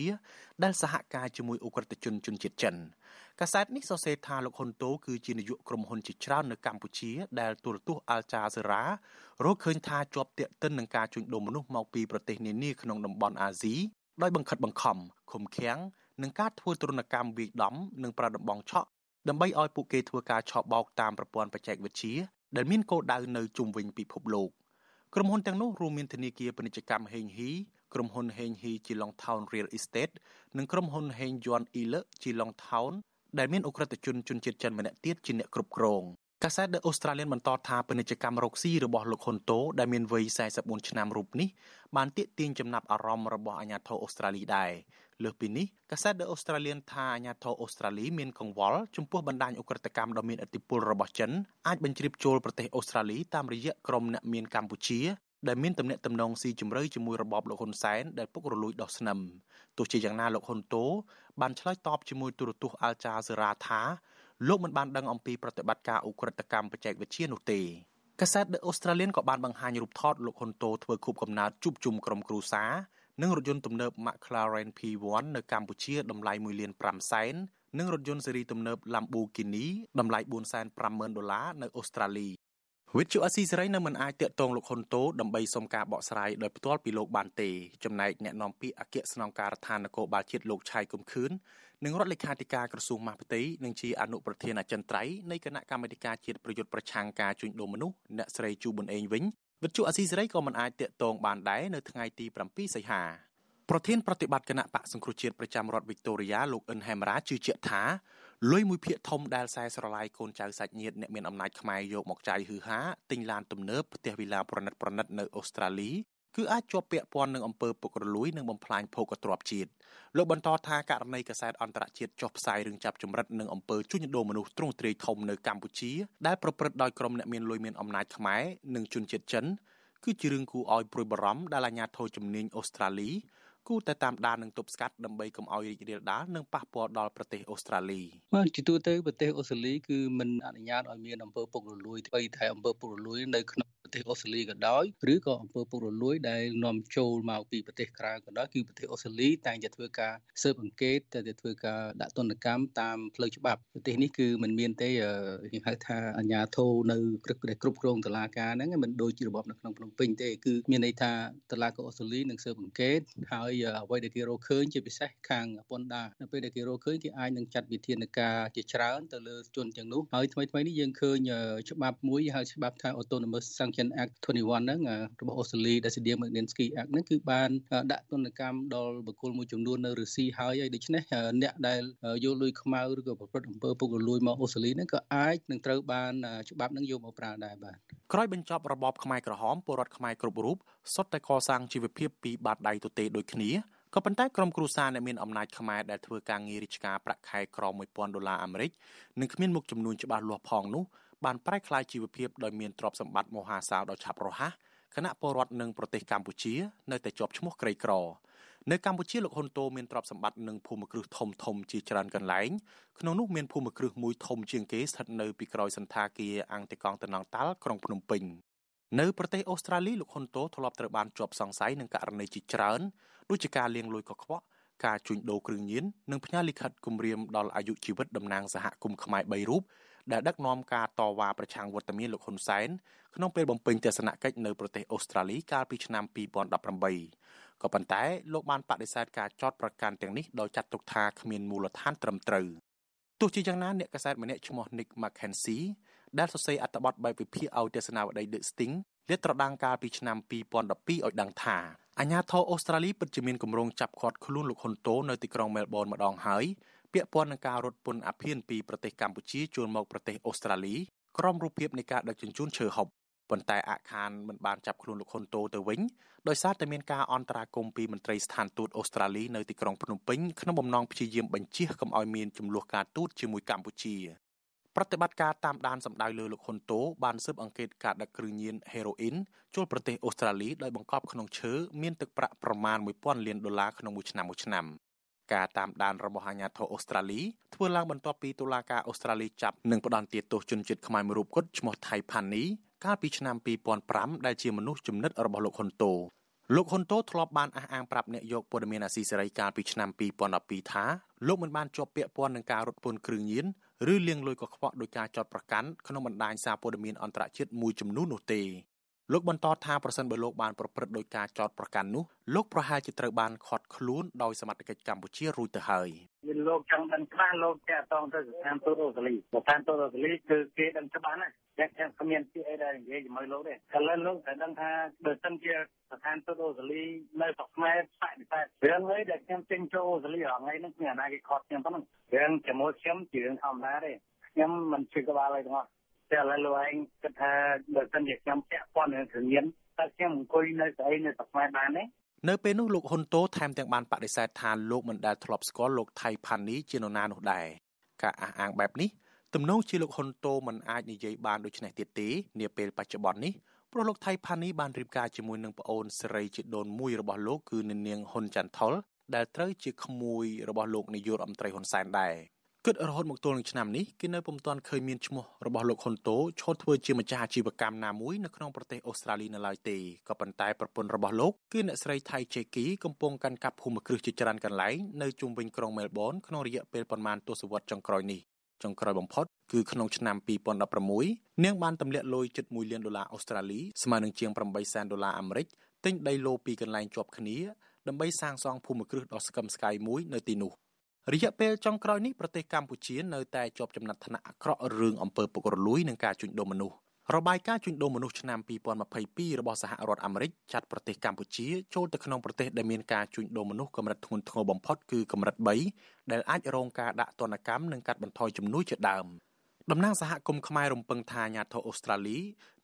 ដែលសហការជាមួយអ ுக ្រិតជនជនជាតិចិនកាសែតនេះសរសេរថាលោកហ៊ុនតូគឺជានាយកក្រុមហ៊ុនជាច្រើននៅកម្ពុជាដែលទូរទស្សន៍អាល់ចាសេរ៉ារកឃើញថាជាប់ទាក់ទិននឹងការជួញដូរមនុស្សមកពីប្រទេសនានាក្នុងតំបន់អាស៊ីដោយបង្ខិតបង្ខំឃុំឃាំងនិងការធ្វើទរណកម្មវាយដំនិងប្រដំបងឆក់ដើម្បីឲ្យពួកគេធ្វើការឆក់បោកតាមប្រព័ន្ធបច្ចេកវិទ្យា ដែលមានគោលដៅនៅជុំវិញពិភពលោកក្រុមហ៊ុនទាំងនោះរួមមានធនាគារពាណិជ្ជកម្មហេងហ៊ីក្រុមហ៊ុនហេងហ៊ី Geelong Town Real Estate និងក្រុមហ៊ុនហេងយួនអ៊ីល Geelong Town ដែលមានអ ுக ្រិតជនជនជាតិចិនម្នាក់ទៀតជាអ្នកគ្រប់គ្រងកាសែត The Australian បន្តថាពាណិជ្ជកម្មរកស៊ីរបស់លោកហ៊ុនតូដែលមានវ័យ44ឆ្នាំរូបនេះបានទាក់ទាញចំណាប់អារម្មណ៍របស់អាជ្ញាធរអូស្ត្រាលីដែរ លើសពីនេះកាសែត The Australian ថាអាញាធរអូស្ត្រាលីមានកង្វល់ចំពោះបណ្ដាញអ ுக ្រិតកម្មដ៏មានឥទ្ធិពលរបស់ចិនអាចបញ្ជ្រាបចូលប្រទេសអូស្ត្រាលីតាមរយៈក្រុមអ្នកមានកម្ពុជាដែលមានទំនាក់ទំនងស៊ីជម្រៅជាមួយរបបលោកហ៊ុនសែនដែលពុករលួយដោះស្នឹមទោះជាយ៉ាងណាលោកហ៊ុនតូបានឆ្លើយតបជាមួយទូរទស្សន៍អាល់ចាសេរ៉ាថាលោកមិនបានដឹងអំពីប្រតិបត្តិការអ ுக ្រិតកម្មបច្ចេកវិទ្យានោះទេកាសែត The Australian ក៏បានបង្ហាញរូបថតលោកហ៊ុនតូធ្វើខូបកំណើតជួបជុំក្រុមគ្រួសារ និងរថយន្តទំនើប McLaren P1 នៅកម្ពុជាតម្លៃ1លាន5សែននិងរថយន្តស៊េរីទំនើប Lamborghini តម្លៃ450,000ដុល្លារនៅអូស្ត្រាលីវិទ្យុអស៊ីសេរីនៅមិនអាចតាក់ទងលោកហ៊ុនតូដើម្បីសុំការបកស្រាយដោយផ្ទាល់ពីលោកបានទេចំណែកអ្នកនាំពាក្យអគ្គស្នងការដ្ឋាននគរបាលជាតិលោកឆៃគុំខឿននិងរដ្ឋលេខាធិការក្រសួងមហាផ្ទៃនិងជាអនុប្រធានអចិន្ត្រៃយ៍នៃគណៈកម្មាធិការជាតិប្រយុទ្ធប្រឆាំងការជួញដូរមនុស្សអ្នកស្រីជូប៊ុនអេងវិញ វិទ្យុអស៊ីសេរីក៏មិនអាចតាក់ទងបានដែរនៅថ្ងៃទី7សីហាប្រធានប្រតិបត្តិគណៈបកសង្គ្រោះជាតិប្រចាំរដ្ឋវីកតូរីយ៉ាលោកអិនហេមរ៉ាជឿជាក់ថាលុយមួយភាគធំដែលខ្សែស្រឡាយកូនចៅសាច់ញាតិអ្នកមានអំណាចខ្មែរយកមកចាយហឺហាទិញឡានទំនើបផ្ទះវិឡាប្រណិតប្រណិតនៅអូស្ត្រាលី គឺអាចជាប់ពាក់ព័ន្ធនឹងអំពើពុករលួយនិងបំផ្លាញភោគទ្រព្យជាតិលោកបន្តថាករណីកាសែតអន្តរជាតិចុះផ្សាយរឿងចាប់ចម្រិតនឹងអំពើជួញដូរមនុស្សទ្រង់ទ្រាយធំនៅកម្ពុជាដែលប្រព្រឹត្តដោយក្រុមអ្នកមានលុយមានអំណាចខ្មែរនិងជនជាតិចិនគឺជារឿងគួរឲ្យព្រួយបារម្ភដែលអាជ្ញាធរជំនាញអូស្ត្រាលីគួរតែតាមដាននិងទប់ស្កាត់ដើម្បីកុំឲ្យរីករាលដាលនិងប៉ះពាល់ដល់ប្រទេសអូស្ត្រាលីបាទជាទូទៅប្រទេសអូស្ត្រាលីគឺមិនអនុញ្ញាតឲ្យមានអំពើពុករលួយបីតែអំពើពុករលួយនៅក្នុង ប្រទេសអូស្ត្រាលីក៏ដោយឬក៏អំពើពុករលួយដែលនាំចូលមកពីប្រទេសក្រៅក៏ដោយគឺប្រទេសអូស្ត្រាលីតែងតែធ្វើការស៊ើបអង្កេតតែងតែធ្វើការដាក់ទណ្ឌកម្មតាមផ្លូវច្បាប់ប្រទេសនេះគឺมันមានទេគេហៅថាអាជ្ញាធរនៅក្រឹកដែលគ្រប់គ្រងតុលាការហ្នឹងមិនដូចជារបបនៅក្នុងភ្នំពេញទេគឺមានន័យថាតុលាការអូស្ត្រាលីនឹងស៊ើបអង្កេតហើយអ្វីដែលគេរកឃើញជាពិសេសខាងប៉ុនដានៅពេលដែលគេរកឃើញគេអាចនឹងចាត់វិធានការជាច្រើនទៅលើជនទាំងនោះហើយថ្មីថ្មីនេះយើងឃើញច្បាប់មួយហៅច្បាប់ថា autonomous sanction Act 21ហ្នឹងរបស់អូស្ត្រាលីដែលស្តី Magnitsky Act ហ្នឹងគឺបានដាក់ទណ្ឌកម្មដល់បុគ្គលមួយចំនួននៅរុស្ស៊ីហើយហើយដូច្នេះអ្នកដែលយកលុយខ្មៅឬក៏ប្រព្រឹត្តអំពើពុករលួយមកអូស្ត្រាលីហ្នឹងក៏អាចនឹងត្រូវបានច្បាប់ហ្នឹងយកមកប្រើដែរបាទក្រោយបញ្ចប់របបខ្មែរក្រហមពលរដ្ឋខ្មែរគ្រប់រូបសុទ្ធតែកសាងជីវភាពពីបាតដៃទទេដូចគ្នាក៏ប៉ុន្តែក្រុមគ្រួសារអ្នកមានអំណាចខ្មែរដែលធ្វើការងាររាជការប្រាក់ខែក្រ1000ដុល្លារអាមេរិកនិងគ្មានមុខចំនួនច្បាស់លាស់ផងនោះ បានប្រែក្លាយជីវភាពដោយមានទ្រព្យសម្បត្តិមហាសាលដ៏ឆាប់រហ័សគណៈពលរដ្ឋនិងប្រទេសកម្ពុជានៅតែជាប់ឈ្មោះក្រីក្រនៅកម្ពុជាលោកហ៊ុនតូមានទ្រព្យសម្បត្តិនិងភូមិគ្រឹះធំធំជាច្រើនកន្លែងក្នុងនោះមានភូមិគ្រឹះមួយធំជាងគេស្ថិតនៅពីក្រោយសន្តាគារអង្គតកងតំណងតាល់ក្រុងភ្នំពេញនៅប្រទេសអូស្ត្រាលីលោកហ៊ុនតូធ្លាប់ត្រូវបានជាប់សង្ស័យនឹងករណីជាច្រើនដូចជាការលាងលុយកខ្វក់ការជួញដូរគ្រឿងញៀននិងផ្ញើលិខិតគម្រាមដល់អាយុជីវិតតំណាងសហគមន៍ខ្មែរ3រូប ដែលដឹកនាំការតវ៉ាប្រឆាំងវត្តមានលោកហ៊ុនសែនក្នុងពេលបំពេញទស្សនកិច្ចនៅប្រទេសអូស្ត្រាលីកាលពីឆ្នាំ2018ក៏ប៉ុន្តែលោកបានបដិសេធការចោទប្រកាន់ទាំងនេះដោយចាត់ទុកថាគ្មានមូលដ្ឋានត្រឹមត្រូវទោះជាយ៉ាងណាអ្នកកាសែតម្នាក់ឈ្មោះ Nick McKenzie ដែលសរសេរអត្ថបទបែបវិភាគឲ្យទស្សនាវដ្តី The Sting លាតត្រដាងកាលពីឆ្នាំ2012ឲ្យដឹងថាអាញាធរអូស្ត្រាលីពិតជាមានគម្រោងចាប់ឃាត់ខ្លួនលោកហ៊ុនតូនៅទីក្រុងមែលប៊នម្ដងហើយ ពាក់ព័ន្ធនឹងការរត់ពន្ធអភិនពីប្រទេសកម្ពុជាចូលមកប្រទេសអូស្ត្រាលីក្រុមរូបភាពនៃការដឹកជញ្ជូនឈើហុបប៉ុន្តែអាខានមិនបានចាប់ខ្លួនលោកហ៊ុនតូទៅវិញដោយសារតែមានការអន្តរាគមន៍ពីមន្ត្រីស្ថានទូតអូស្ត្រាលីនៅទីក្រុងភ្នំពេញក្នុងបំណងព្យាយាមបញ្ជៀសកុំឲ្យមានចំនួនការទូតជាមួយកម្ពុជាប្រតិបត្តិការតាមដានសម្ដៅលើលោកហ៊ុនតូបានស៊ើបអង្កេតការដឹកគ្រឿងញៀនហេរ៉ូអ៊ីនចូលប្រទេសអូស្ត្រាលីដោយបង្កប់ក្នុងឈើមានទឹកប្រាក់ប្រមាណ1000លានដុល្លារក្នុងមួយឆ្នាំមួយឆ្នាំ ការតាមដានរបស់អាជ្ញាធរអូស្ត្រាលីធ្វើឡើងបន្ទាប់ពីតុលាការអូស្ត្រាលីចាប់និងផ្ដន្ទាទោសជនជាតិខ្មែរមួយរូបគត់ឈ្មោះថៃផានីកាលពីឆ្នាំ2005ដែលជាមនុស្សចំណិតរបស់លោកហ៊ុនតូលោកហ៊ុនតូធ្លាប់បានអះអាងប្រាប់អ្នកយកព័ត៌មានអាស៊ីសេរីកាលពីឆ្នាំ2012ថាលោកមិនបានជាប់ពាក់ព័ន្ធនឹងការរត់ពន្ធគ្រឿងញៀនឬលាងលុយកខ្វក់ដោយការចោទប្រកាន់ក្នុងបណ្ដាញសារព័ត៌មានអន្តរជាតិមួយចំនួននោះទេ លោកបន្តថាប្រសិនបើលោកបានប្រព្រឹត្តដោយការចោទប្រកាន់នោះលោកប្រហែលជាត្រូវបានឃាត់ខ្លួនដោយសមត្ថកិច្ចកម្ពុជារួចទៅហើយមានលោកចង់ដឹងច្បាស់លោកតាក់ទងទៅស្ថានទូតអូស្ត្រាលីស្ថានទូតអូស្ត្រាលីគឺគេដឹងច្បាស់ណាស់តែខ្ញុំគ្មានពាក្យអីដែលនិយាយជាមួយលោកទេឥឡូវលោកតែដឹងថាបើសិនជាស្ថានទូតអូស្ត្រាលីនៅស្រុកខ្មែរបដិសេធរឿងអីដែលខ្ញុំចេញចូលអូស្ត្រាលីរាល់ថ្ងៃហ្នឹងគ្មានអាណាគេខត់ខ្ញុំប៉ុណ្ណឹងរឿងជាមួយខ្ញុំជារឿងធម្មតាទេខ្ញុំមិនជឿក្បាលអីទាំងអស់ តែឥឡូវលោកឯងគិតថាបើសិនជាខ្ញុំពាក់ព័ន្ធនឹងគ្រឿងញៀនតើខ្ញុំអង្គុយនៅស្អីនៅស្រុកខ្មែរបានទេនៅពេលនោះលោកហ៊ុនតូថែមទាំងបានបដិសេធថាលោកមិនដែលធ្លាប់ស្គាល់លោកថៃផានីជានរណានោះដែរការអះអាងបែបនេះទំនងជាលោកហ៊ុនតូមិនអាចនិយាយបានដូចនេះទៀតទេនាពេលបច្ចុប្បន្ននេះព្រោះលោកថៃផានីបានរៀបការជាមួយនឹងប្អូនស្រីជាដូនមួយរបស់លោកគឺនាងហ៊ុនចន្ទថុលដែលត្រូវជាក្មួយរបស់លោកនាយករដ្ឋមន្ត្រីហ៊ុនសែនដែរ គិតរហូតមកទល់នឹងឆ្នាំនេះគេនៅពុំទាន់ឃើញមានឈ្មោះរបស់លោកហ៊ុនតូឈរធ្វើជាម្ចាស់អាជីវកម្មណាមួយនៅក្នុងប្រទេសអូស្ត្រាលីនៅឡើយទេក៏ប៉ុន្តែប្រពន្ធរបស់លោកគឺអ្នកស្រីថៃជេគីកំពុងកាន់កាប់ភូមិគ្រឹះជាច្រើនកន្លែងនៅជុំវិញក្រុងមែលប៊នក្នុងរយៈពេលប្រមាណទសវត្សរ៍ចុងក្រោយនេះចុងក្រោយបំផុតគឺក្នុងឆ្នាំ2016នាងបានទម្លាក់លុយជិត1លានដុល្លារអូស្ត្រាលីស្មើនឹងជាង8សែនដុល្លារអាមេរិកទិញដីឡូពីកន្លែងជាប់គ្នាដើម្បីសាងសង់ភូមិគ្រឹះដ៏ស្កឹមស្កៃមួយនៅទីនោះ រយៈពេលចុងក្រោយនេះប្រទេសកម្ពុជានៅតែជាប់ចំណាត់ថ្នាក់អាក្រក់រឿងអំពើពុករលួយនិងការជួញដូរមនុស្សរបាយការណ៍ជួញដូរមនុស្សឆ្នាំ2022របស់សហរដ្ឋអាមេរិកចាត់ប្រទេសកម្ពុជាចូលទៅក្នុងប្រទេសដែលមានការជួញដូរមនុស្សកម្រិតធ្ងន់ធ្ងរបំផុតគឺកម្រិត3ដែលអាចរងការដាក់ទណ្ឌកម្មនិងកាត់បន្ថយជំនួយជាដើមតំណាងសហគមន៍ខ្មែររំពឹងថាអាញាធរអូស្ត្រាលី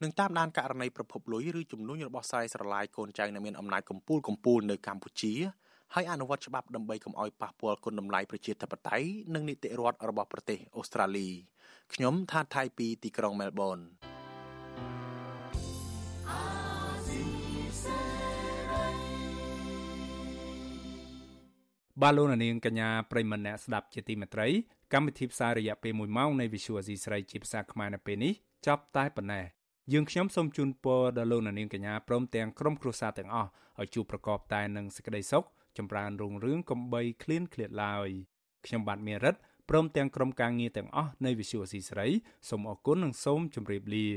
នឹងតាមដានករណីប្រភពលុយឬជំនួញរបស់ខ្សែស្រឡាយកូនចៅដែលមានអំណាចកំពូលកំពូលនៅកម្ពុជា ហើយអនុវត្តច្បាប់ដើម្បីកុំឲ្យប៉ះពាល់គុណតម្លៃប្រជាធិបតេយ្យនិងនីតិរដ្ឋរបស់ប្រទេសអូស្ត្រាលីខ្ញុំថាថៃពីទីក្រុងមែលប៊នបាទលោកនាងកញ្ញាប្រិមម្នាក់ស្ដាប់ជាទីមេត្រីកម្មវិធីផ្សាយរយៈពេល1ម៉ោងនៃ Visual Asia ស្រីជាភាសាខ្មែរនៅពេលនេះចប់តែប៉ុណ្ណេះយើងខ្ញុំសូមជូនពរដល់លោកនាងកញ្ញាព្រមទាំងក្រុមគ្រួសារទាំងអស់ឲ្យជួបប្រកបតែនឹងសេចក្តីសុខ ចម្រើនរុងរឿងកំបីឃ្លានឃ្លាតឡើយខ្ញុំបាទមេរិតព្រមទាំងក្រុមការងារទាំងអស់នៃ Visual C ស្រីសូមអរគុណនិងសូមជម្រាបលា